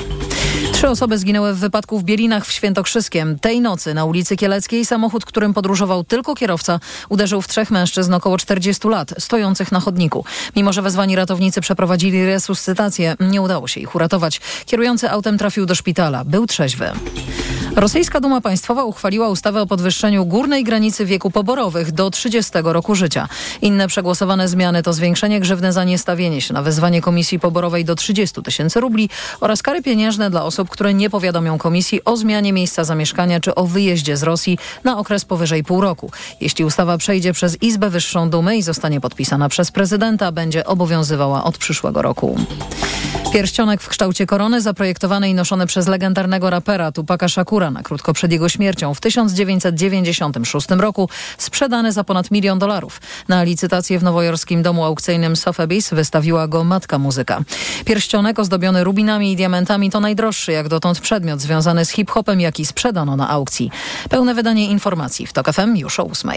Trzy osoby zginęły w wypadku w Bielinach w Świętokrzyskiem. Tej nocy na ulicy Kieleckiej samochód, którym podróżował tylko kierowca, uderzył w trzech mężczyzn około 40 lat, stojących na chodniku. Mimo, że wezwani ratownicy przeprowadzili resuscytację, nie udało się ich uratować. Kierujący autem trafił do szpitala. Był trzeźwy. Rosyjska Duma Państwowa uchwaliła ustawę o podwyższeniu górnej granicy wieku poborowych do 30 roku życia. Inne przegłosowane zmiany to zwiększenie grzywny za niestawienie się na wezwanie komisji poborowej do 30 tysięcy rubli oraz kary pieniężne dla osób, które nie powiadomią komisji o zmianie miejsca zamieszkania czy o wyjeździe z Rosji na okres powyżej pół roku. Jeśli ustawa przejdzie przez Izbę Wyższą Dumy i zostanie podpisana przez prezydenta, będzie obowiązywała od przyszłego roku. Pierścionek w kształcie korony zaprojektowany i noszony przez legendarnego rapera Tupaka Shakura na krótko przed jego śmiercią w 1996 roku sprzedany za ponad milion dolarów. Na licytację w nowojorskim domu aukcyjnym Sotheby's wystawiła go matka muzyka. Pierścionek ozdobiony rubinami i diamentami to najdroższy jak dotąd przedmiot związany z hip-hopem, jaki sprzedano na aukcji. Pełne wydanie informacji w TOK FM już o 8.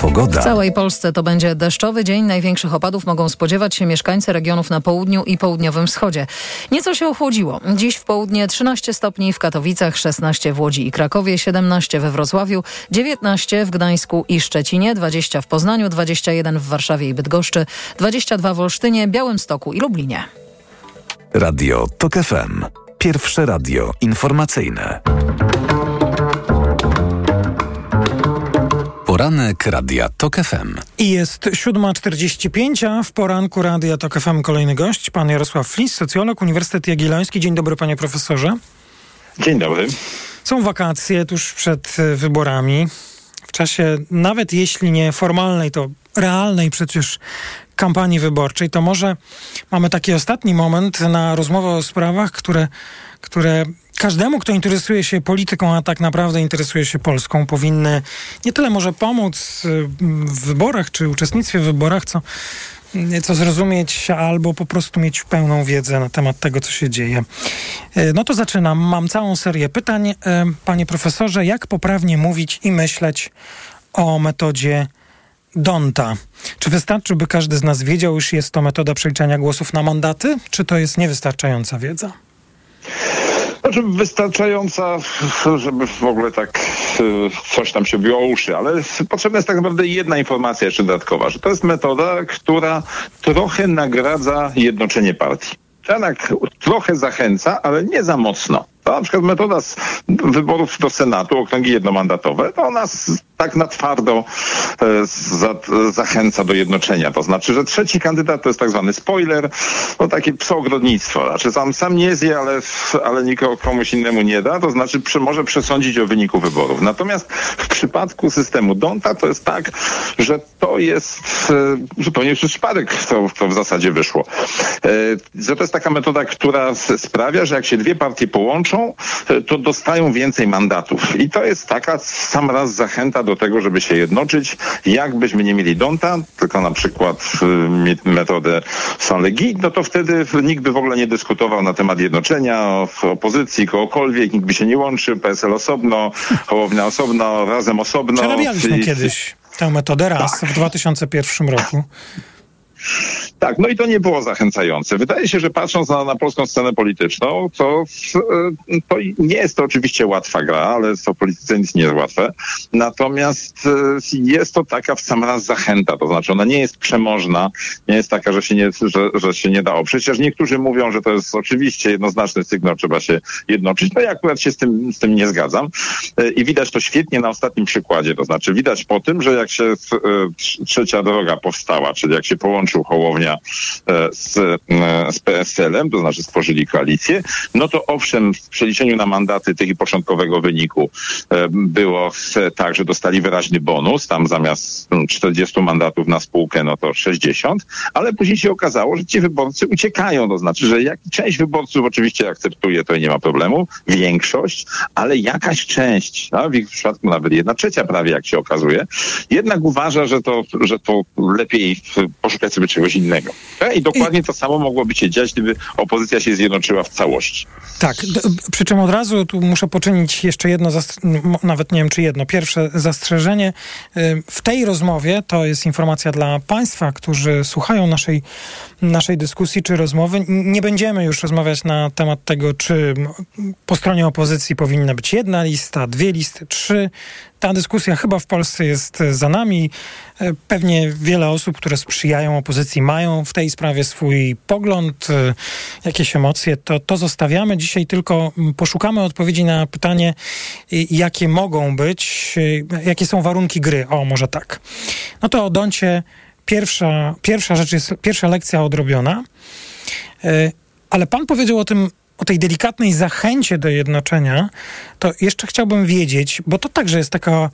Pogoda.
W całej Polsce to będzie deszczowy dzień. Największych opadów mogą spodziewać się mieszkańcy regionów na południu i południowym wschodzie. Nieco się ochłodziło. Dziś w południe 13 stopni w Katowicach, 16 w Łodzi i Krakowie, 17 we Wrocławiu, 19 w Gdańsku i Szczecinie, 20 w Poznaniu, 21 w Warszawie i Bydgoszczy, 22 w Olsztynie, Białymstoku i Lublinie.
Radio TOK FM. Pierwsze radio informacyjne. Poranek Radia TOK FM.
I jest 7.45, a w poranku Radia TOK FM kolejny gość, pan Jarosław Flis, socjolog, Uniwersytet Jagielloński. Dzień dobry panie profesorze.
Dzień dobry.
Są wakacje tuż przed wyborami. W czasie nawet jeśli nie formalnej, to realnej przecież kampanii wyborczej, to może mamy taki ostatni moment na rozmowę o sprawach, które, które każdemu, kto interesuje się polityką, a tak naprawdę interesuje się Polską, powinny nie tyle może pomóc y, w wyborach czy uczestnictwie w wyborach, co, co zrozumieć albo po prostu mieć pełną wiedzę na temat tego, co się dzieje. Y, No to zaczynam. Mam całą serię pytań. Y, Panie profesorze, jak poprawnie mówić i myśleć o metodzie Donta. Czy wystarczy, by każdy z nas wiedział, iż jest to metoda przeliczania głosów na mandaty, czy to jest niewystarczająca wiedza?
Znaczy wystarczająca, żeby w ogóle tak y, coś tam się biło uszy, ale potrzebna jest tak naprawdę jedna informacja jeszcze dodatkowa, że to jest metoda, która trochę nagradza jednoczenie partii. Jednak trochę zachęca, ale nie za mocno. To na przykład metoda z wyborów do Senatu, okręgi jednomandatowe, to ona tak na twardo e, za, zachęca do jednoczenia. To znaczy, że trzeci kandydat to jest tak zwany spoiler, no takie psoogrodnictwo. Znaczy sam, sam nie zje, ale, ale nikogo komuś innemu nie da, to znaczy przy, może przesądzić o wyniku wyborów. Natomiast w przypadku systemu Donta to jest tak, że to jest e, zupełnie przez przypadek to, to w zasadzie wyszło. E, że to jest taka metoda, która sprawia, że jak się dwie partie połączą, e, to dostają więcej mandatów. I to jest taka sam raz zachęta do tego, żeby się jednoczyć. Jakbyśmy nie mieli Donta, tylko na przykład y, metodę Sanlegi, no to wtedy nikt by w ogóle nie dyskutował na temat jednoczenia, opozycji, kogokolwiek, nikt by się nie łączył, PSL osobno, Hołownia osobno, razem osobno.
Przerabialiśmy I... kiedyś tę metodę raz tak. w 2001 roku.
Tak, no i to nie było zachęcające. Wydaje się, że patrząc na, na polską scenę polityczną, to, e, to nie jest to oczywiście łatwa gra, ale to polityce nic nie jest łatwe. Natomiast e, jest to taka w sam raz zachęta, to znaczy ona nie jest przemożna, nie jest taka, że się nie, że, że się nie dało. Przecież niektórzy mówią, że to jest oczywiście jednoznaczny sygnał, trzeba się jednoczyć. No ja akurat się z tym, z tym nie zgadzam. E, I widać to świetnie na ostatnim przykładzie, to znaczy widać po tym, że jak się trzecia droga powstała, czyli jak się połączył Hołownia E, z, e, z PSL-em, to znaczy stworzyli koalicję, no to owszem, w przeliczeniu na mandaty tych i początkowego wyniku e, było tak, że dostali wyraźny bonus, tam zamiast 40 mandatów na spółkę, no to 60, ale później się okazało, że ci wyborcy uciekają, to znaczy, że jak część wyborców oczywiście akceptuje, to nie ma problemu, większość, ale jakaś część, no, w ich przypadku nawet jedna trzecia prawie, jak się okazuje, jednak uważa, że to, że to lepiej poszukać sobie czegoś innego innego. E, I dokładnie to samo mogłoby się dziać, gdyby opozycja się zjednoczyła w całości.
Tak, przy czym od razu tu muszę poczynić jeszcze jedno, nawet nie wiem czy jedno, pierwsze zastrzeżenie. Y, w tej rozmowie, to jest informacja dla Państwa, którzy słuchają naszej, naszej dyskusji czy rozmowy, nie będziemy już rozmawiać na temat tego, czy po stronie opozycji powinna być jedna lista, dwie listy, trzy ta dyskusja chyba w Polsce jest za nami. E, pewnie wiele osób, które sprzyjają opozycji, mają w tej sprawie swój pogląd, e, jakieś emocje. To, to zostawiamy. Dzisiaj tylko poszukamy odpowiedzi na pytanie, jakie mogą być, e, jakie są warunki gry. O, może tak. No to o Doncie pierwsza, pierwsza rzecz jest, pierwsza lekcja odrobiona. Ale pan powiedział o tym o tej delikatnej zachęcie do jednoczenia, to jeszcze chciałbym wiedzieć, bo to także jest taka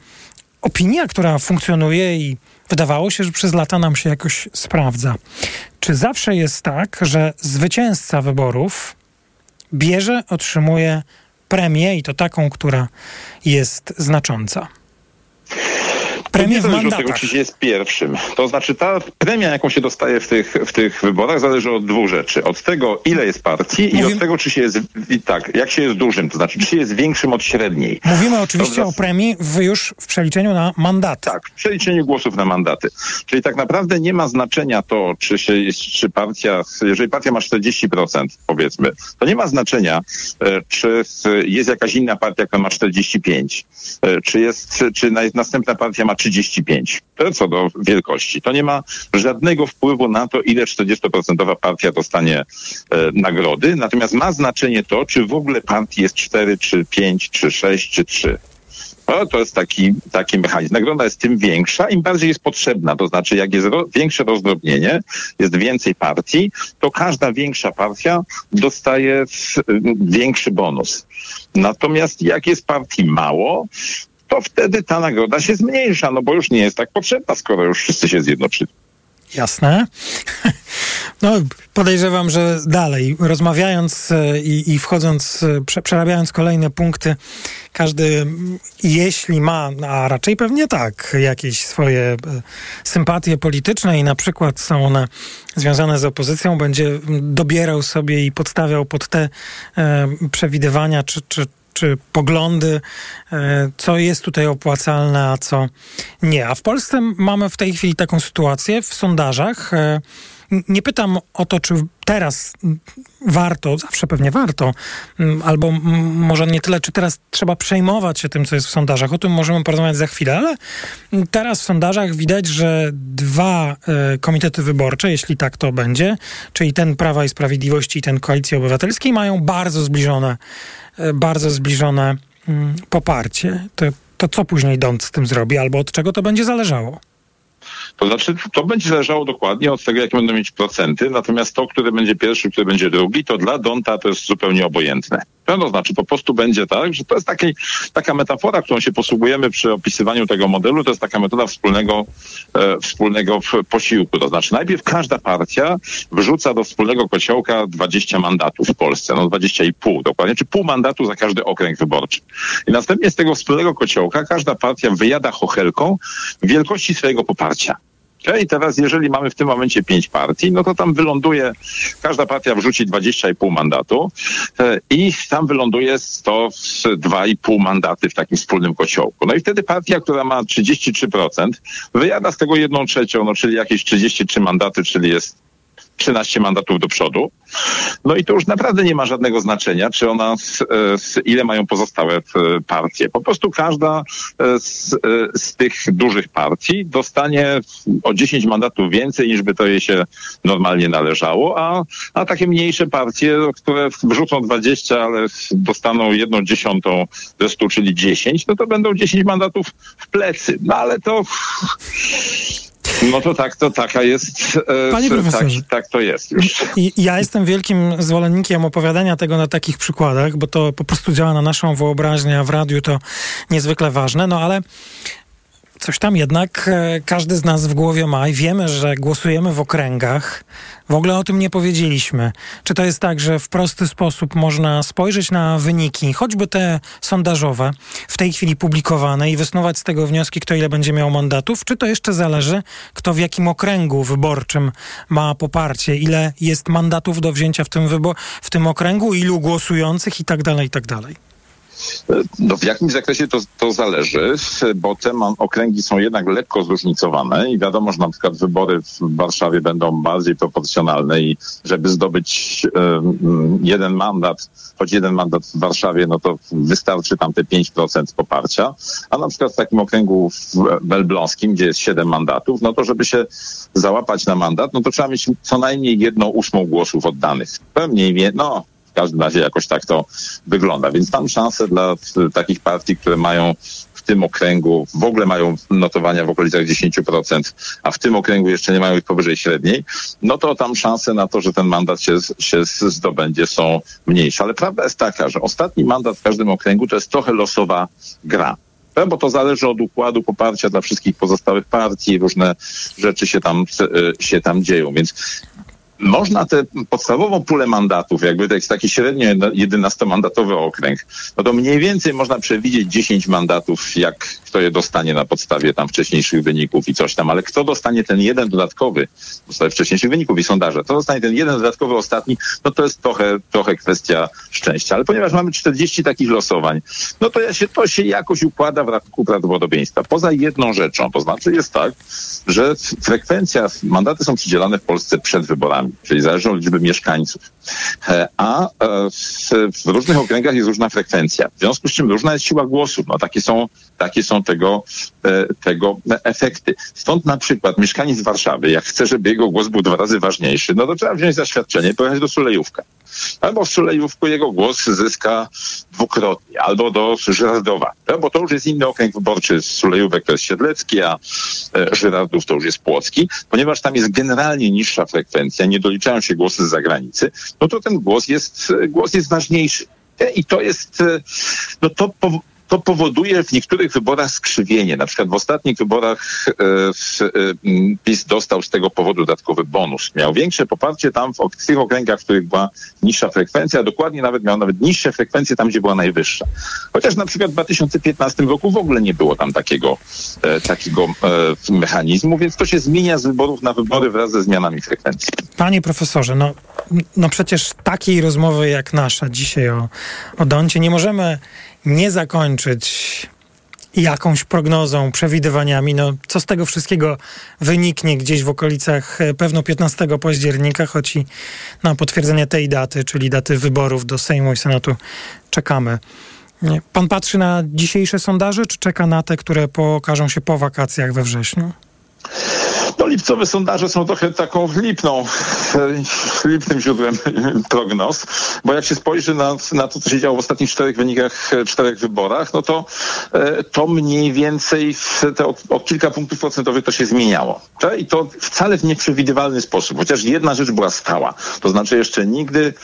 opinia, która funkcjonuje i wydawało się, że przez lata nam się jakoś sprawdza. Czy zawsze jest tak, że zwycięzca wyborów bierze, otrzymuje premię i to taką, która jest znacząca?
Premię w mandatach. od tego, czy się jest pierwszym. To znaczy ta premia, jaką się dostaje w tych, w tych wyborach, zależy od dwóch rzeczy. Od tego, ile jest partii Mówimy... i od tego, czy się jest, tak, jak się jest dużym, to znaczy, czy się jest większym od średniej.
Mówimy oczywiście o premii w, już w przeliczeniu na mandaty.
Tak, w przeliczeniu głosów na mandaty. Czyli tak naprawdę nie ma znaczenia to, czy się czy partia, jeżeli partia ma 40%, powiedzmy, to nie ma znaczenia, e, czy jest jakaś inna partia, która ma 45%, e, czy jest, czy następna partia ma 35. To co do wielkości. To nie ma żadnego wpływu na to, ile 40% partia dostanie e, nagrody. Natomiast ma znaczenie to, czy w ogóle partii jest 4, czy 5, czy 6, czy 3. No, to jest taki, taki mechanizm. Nagroda jest tym większa, im bardziej jest potrzebna. To znaczy, jak jest ro, większe rozdrobnienie, jest więcej partii, to każda większa partia dostaje większy bonus. Natomiast jak jest partii mało, to wtedy ta nagroda się zmniejsza, no bo już nie jest tak potrzebna, skoro już wszyscy się zjednoczyli.
Jasne. No, podejrzewam, że dalej, rozmawiając e, i, i wchodząc, e, prze, przerabiając kolejne punkty, każdy, jeśli ma, a raczej pewnie tak, jakieś swoje e, sympatie polityczne i na przykład są one związane z opozycją, będzie dobierał sobie i podstawiał pod te e, przewidywania czy, czy czy poglądy, e, co jest tutaj opłacalne, a co nie. A w Polsce mamy w tej chwili taką sytuację w sondażach. E, nie pytam o to, czy teraz warto, zawsze pewnie warto, albo może nie tyle, czy teraz trzeba przejmować się tym, co jest w sondażach. O tym możemy porozmawiać za chwilę, ale teraz w sondażach widać, że dwa e, komitety wyborcze, jeśli tak to będzie, czyli ten Prawa i Sprawiedliwości i ten Koalicji Obywatelskiej, mają bardzo zbliżone, bardzo zbliżone poparcie. To to co później Dąd z tym zrobi, albo od czego to będzie zależało?
To znaczy, to będzie zależało dokładnie od tego, jakie będą mieć procenty, natomiast to, który będzie pierwszy, który będzie drugi, to dla Donta to jest zupełnie obojętne. To znaczy, po prostu będzie tak, że to jest taki, taka metafora, którą się posługujemy przy opisywaniu tego modelu, to jest taka metoda wspólnego, e, wspólnego posiłku. To znaczy, najpierw każda partia wrzuca do wspólnego kociołka 20 mandatów w Polsce, no 20,5 dokładnie, czy pół mandatu za każdy okręg wyborczy. I następnie z tego wspólnego kociołka każda partia wyjada chochelką wielkości swojego poparcia. I teraz, jeżeli mamy w tym momencie pięć partii, no to tam wyląduje, każda partia wrzuci 20,5 mandatu e, i tam wyląduje 102,5 mandaty w takim wspólnym kociołku. No i wtedy partia, która ma 33%, wyjada z tego jedną trzecią, no czyli jakieś 33 mandaty, czyli jest 13 mandatów do przodu. No i to już naprawdę nie ma żadnego znaczenia, czy ona, z, z ile mają pozostałe partie. Po prostu każda z, z, tych dużych partii dostanie o 10 mandatów więcej, niż by to jej się normalnie należało, a, a takie mniejsze partie, które wrzucą 20, ale dostaną jedną dziesiątą ze 100, czyli 10, no to będą 10 mandatów w plecy. No ale to no to tak, to taka jest.
E, Panie profesorze.
Tak, tak to jest już.
Ja jestem wielkim zwolennikiem opowiadania tego na takich przykładach, bo to po prostu działa na naszą wyobraźnię, a w radiu to niezwykle ważne. No ale coś tam jednak e, każdy z nas w głowie ma i wiemy, że głosujemy w okręgach. W ogóle o tym nie powiedzieliśmy. Czy to jest tak, że w prosty sposób można spojrzeć na wyniki, choćby te sondażowe, w tej chwili publikowane i wysnuwać z tego wnioski, kto ile będzie miał mandatów? Czy to jeszcze zależy, kto w jakim okręgu wyborczym ma poparcie, ile jest mandatów do wzięcia w tym, wybo- w tym okręgu, ilu głosujących i tak dalej, i tak dalej?
No w jakim zakresie to, to zależy, bo te okręgi są jednak lekko zróżnicowane i wiadomo, że na przykład wybory w Warszawie będą bardziej proporcjonalne i żeby zdobyć jeden mandat, choć jeden mandat w Warszawie, no to wystarczy tam te 5% poparcia, a na przykład w takim okręgu w Elbląskim, gdzie jest 7 mandatów, no to żeby się załapać na mandat, no to trzeba mieć co najmniej jedną ósmą głosów oddanych. Pewnie, no w każdym razie jakoś tak to wygląda. Więc tam szanse dla takich partii, które mają w tym okręgu, w ogóle mają notowania w okolicach 10%, a w tym okręgu jeszcze nie mają ich powyżej średniej, no to tam szanse na to, że ten mandat się, się zdobędzie są mniejsze. Ale prawda jest taka, że ostatni mandat w każdym okręgu to jest trochę losowa gra bo to zależy od układu poparcia dla wszystkich pozostałych partii, różne rzeczy się tam, się tam dzieją. Więc można tę podstawową pulę mandatów, jakby to jest taki średnio 11-mandatowy okręg, no to mniej więcej można przewidzieć 10 mandatów, jak kto je dostanie na podstawie tam wcześniejszych wyników i coś tam, ale kto dostanie ten jeden dodatkowy, na podstawie wcześniejszych wyników i sondaże, to dostanie ten jeden dodatkowy ostatni, no to jest trochę, trochę kwestia szczęścia. Ale ponieważ mamy 40 takich losowań, no to się, to się jakoś układa w rachunku prawdopodobieństwa. Poza jedną rzeczą, to znaczy jest tak, że frekwencja, mandaty są przydzielane w Polsce przed wyborami czyli zależy od liczby mieszkańców. E, a e, w, w, różnych okręgach jest różna frekwencja. W związku z czym różna jest siła głosu. No, takie są, takie są tego, e, tego efekty. Stąd na przykład mieszkaniec Warszawy, jak chce, żeby jego głos był dwa razy ważniejszy, no to trzeba wziąć zaświadczenie pojechać do Sulejówka. Albo w Sulejówku jego głos zyska dwukrotnie, albo do Żyrardowa, no, bo to już jest inny okręg wyborczy. Sulejówek to jest Siedlecki, a Żyrardów to już jest Płocki, ponieważ tam jest generalnie niższa frekwencja, nie doliczają się głosy z zagranicy, no to ten głos jest, głos jest ważniejszy. I to jest, no to to powoduje w niektórych wyborach skrzywienie. Na przykład w ostatnich wyborach e, e, PiS dostał z tego powodu dodatkowy bonus. Miał większe poparcie tam w, tych okręgach, w których była niższa frekwencja, dokładnie nawet miał nawet niższe frekwencje tam, gdzie była najwyższa. Chociaż na przykład w 2015 roku w ogóle nie było tam takiego, e, takiego mechanizmu, więc to się zmienia z wyborów na wybory wraz ze zmianami frekwencji.
Panie profesorze, no, no przecież takiej rozmowy jak nasza dzisiaj o, o Doncie nie możemy nie zakończyć jakąś prognozą, przewidywaniami, no co z tego wszystkiego wyniknie gdzieś w okolicach e, pewno 15 października, choć i na potwierdzenie tej daty, czyli daty wyborów do Sejmu i Senatu czekamy. Pan patrzy na dzisiejsze sondaże, czy czeka na te, które pokażą się po wakacjach we wrześniu?
No lipcowe sondaże są trochę taką lipną, lipnym źródłem prognoz, bo jak się spojrzy na, na to, co się działo w ostatnich czterech wynikach, czterech wyborach, no to e, to mniej więcej te o, o kilka punktów procentowych to się zmieniało. I to wcale w nieprzewidywalny sposób, chociaż jedna rzecz była stała. To znaczy jeszcze nigdy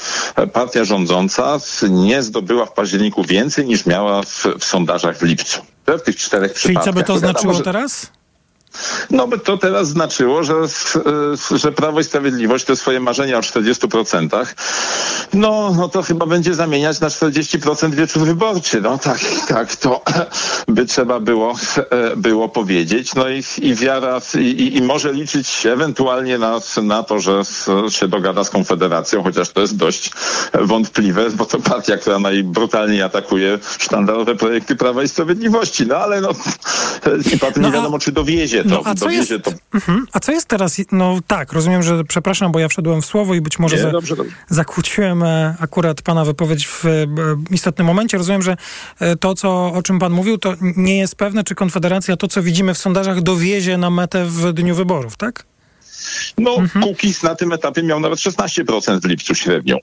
partia rządząca nie zdobyła w październiku więcej niż miała w, w sondażach w lipcu. W tych czterech
Czyli
przypadkach.
co by to znaczyło teraz?
No by to teraz znaczyło, że, że Prawo i Sprawiedliwość te swoje marzenia o 40%, no, no to chyba będzie zamieniać na 40% wieczór wyborczy. No tak, tak, to by trzeba było, e, było powiedzieć. No i, i wiara, i, i może liczyć ewentualnie na, na to, że się dogada z Konfederacją, chociaż to jest dość wątpliwe, bo to partia, która najbrutalniej atakuje sztandarowe projekty Prawa i Sprawiedliwości. No ale no, nie, potem nie wiadomo, czy dowiezie to.
No, a co jest-
to
Mhm. A co jest teraz? No tak, rozumiem, że przepraszam, bo ja wszedłem w słowo i być może
Nie,
za,
dobrze, dobrze.
zakłóciłem e, akurat pana wypowiedź w e, istotnym momencie. Rozumiem, że e, to, co, o czym pan mówił, to nie jest pewne, czy Konfederacja to, co widzimy w sondażach, dowiezie na metę w dniu wyborów, tak?
No, Kukiz na tym etapie miał nawet 16% w lipcu średnią.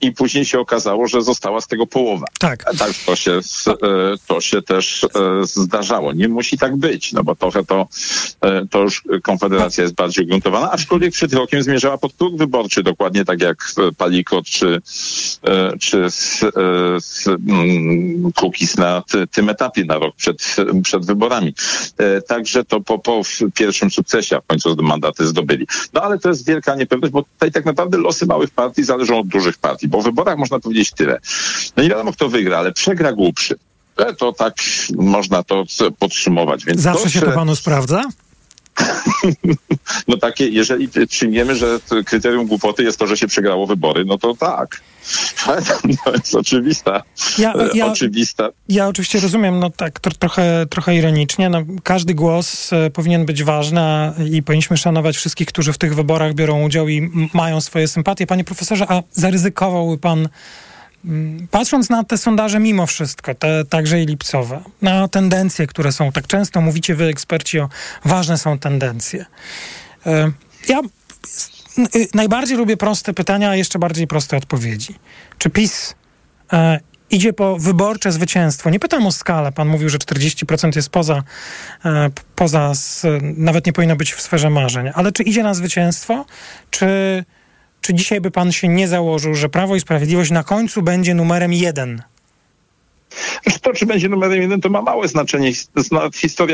I później się okazało, że została z tego połowa.
Tak.
Tak, to się, e, to się też e, zdarzało. Nie musi tak być, no bo trochę to, e, to już Konfederacja jest bardziej ugruntowana, aczkolwiek przed rokiem zmierzała pod próg wyborczy, dokładnie tak jak Palikot czy, czy s- e, s- mm, na ty, tym etapie na rok przed, przed wyborami. Także to po, po pierwszym sukcesie, a w końcu mandaty zdobyli. No ale to jest wielka niepewność, bo tutaj tak naprawdę losy małych partii zależą od dużych partii, bo w wyborach można powiedzieć tyle. No nie wiadomo kto wygra, ale przegra głupszy. E, To tak można to podsumować. Więc
Zawsze się to panu sprawdza?
No takie, jeżeli przyjmiemy, że kryterium głupoty jest to, że się przegrało wybory, no to tak. To jest oczywista.
Ja-
e,
ja-
oczywista.
Ja oczywiście rozumiem, no tak, tro, trochę, trochę ironicznie. No, każdy głos e, powinien być ważny i powinniśmy szanować wszystkich, którzy w tych wyborach biorą udział i mają swoje sympatie. Panie profesorze, a zaryzykowałby pan, patrząc na te sondaże mimo wszystko, te także i lipcowe, na tendencje, które są, tak często mówicie wy eksperci o ważne są tendencje. E, Ja y, najbardziej lubię proste pytania, a jeszcze bardziej proste odpowiedzi. Czy PiS e, idzie po wyborcze zwycięstwo? Nie pytam o skalę. Pan mówił, że 40% jest poza, e, poza nawet nie powinno być w sferze marzeń. Ale czy idzie na zwycięstwo? Czy, czy dzisiaj by pan się nie założył, że Prawo i Sprawiedliwość na końcu będzie numerem jeden?
To, czy będzie numerem jeden, to ma małe znaczenie. Zna- Historia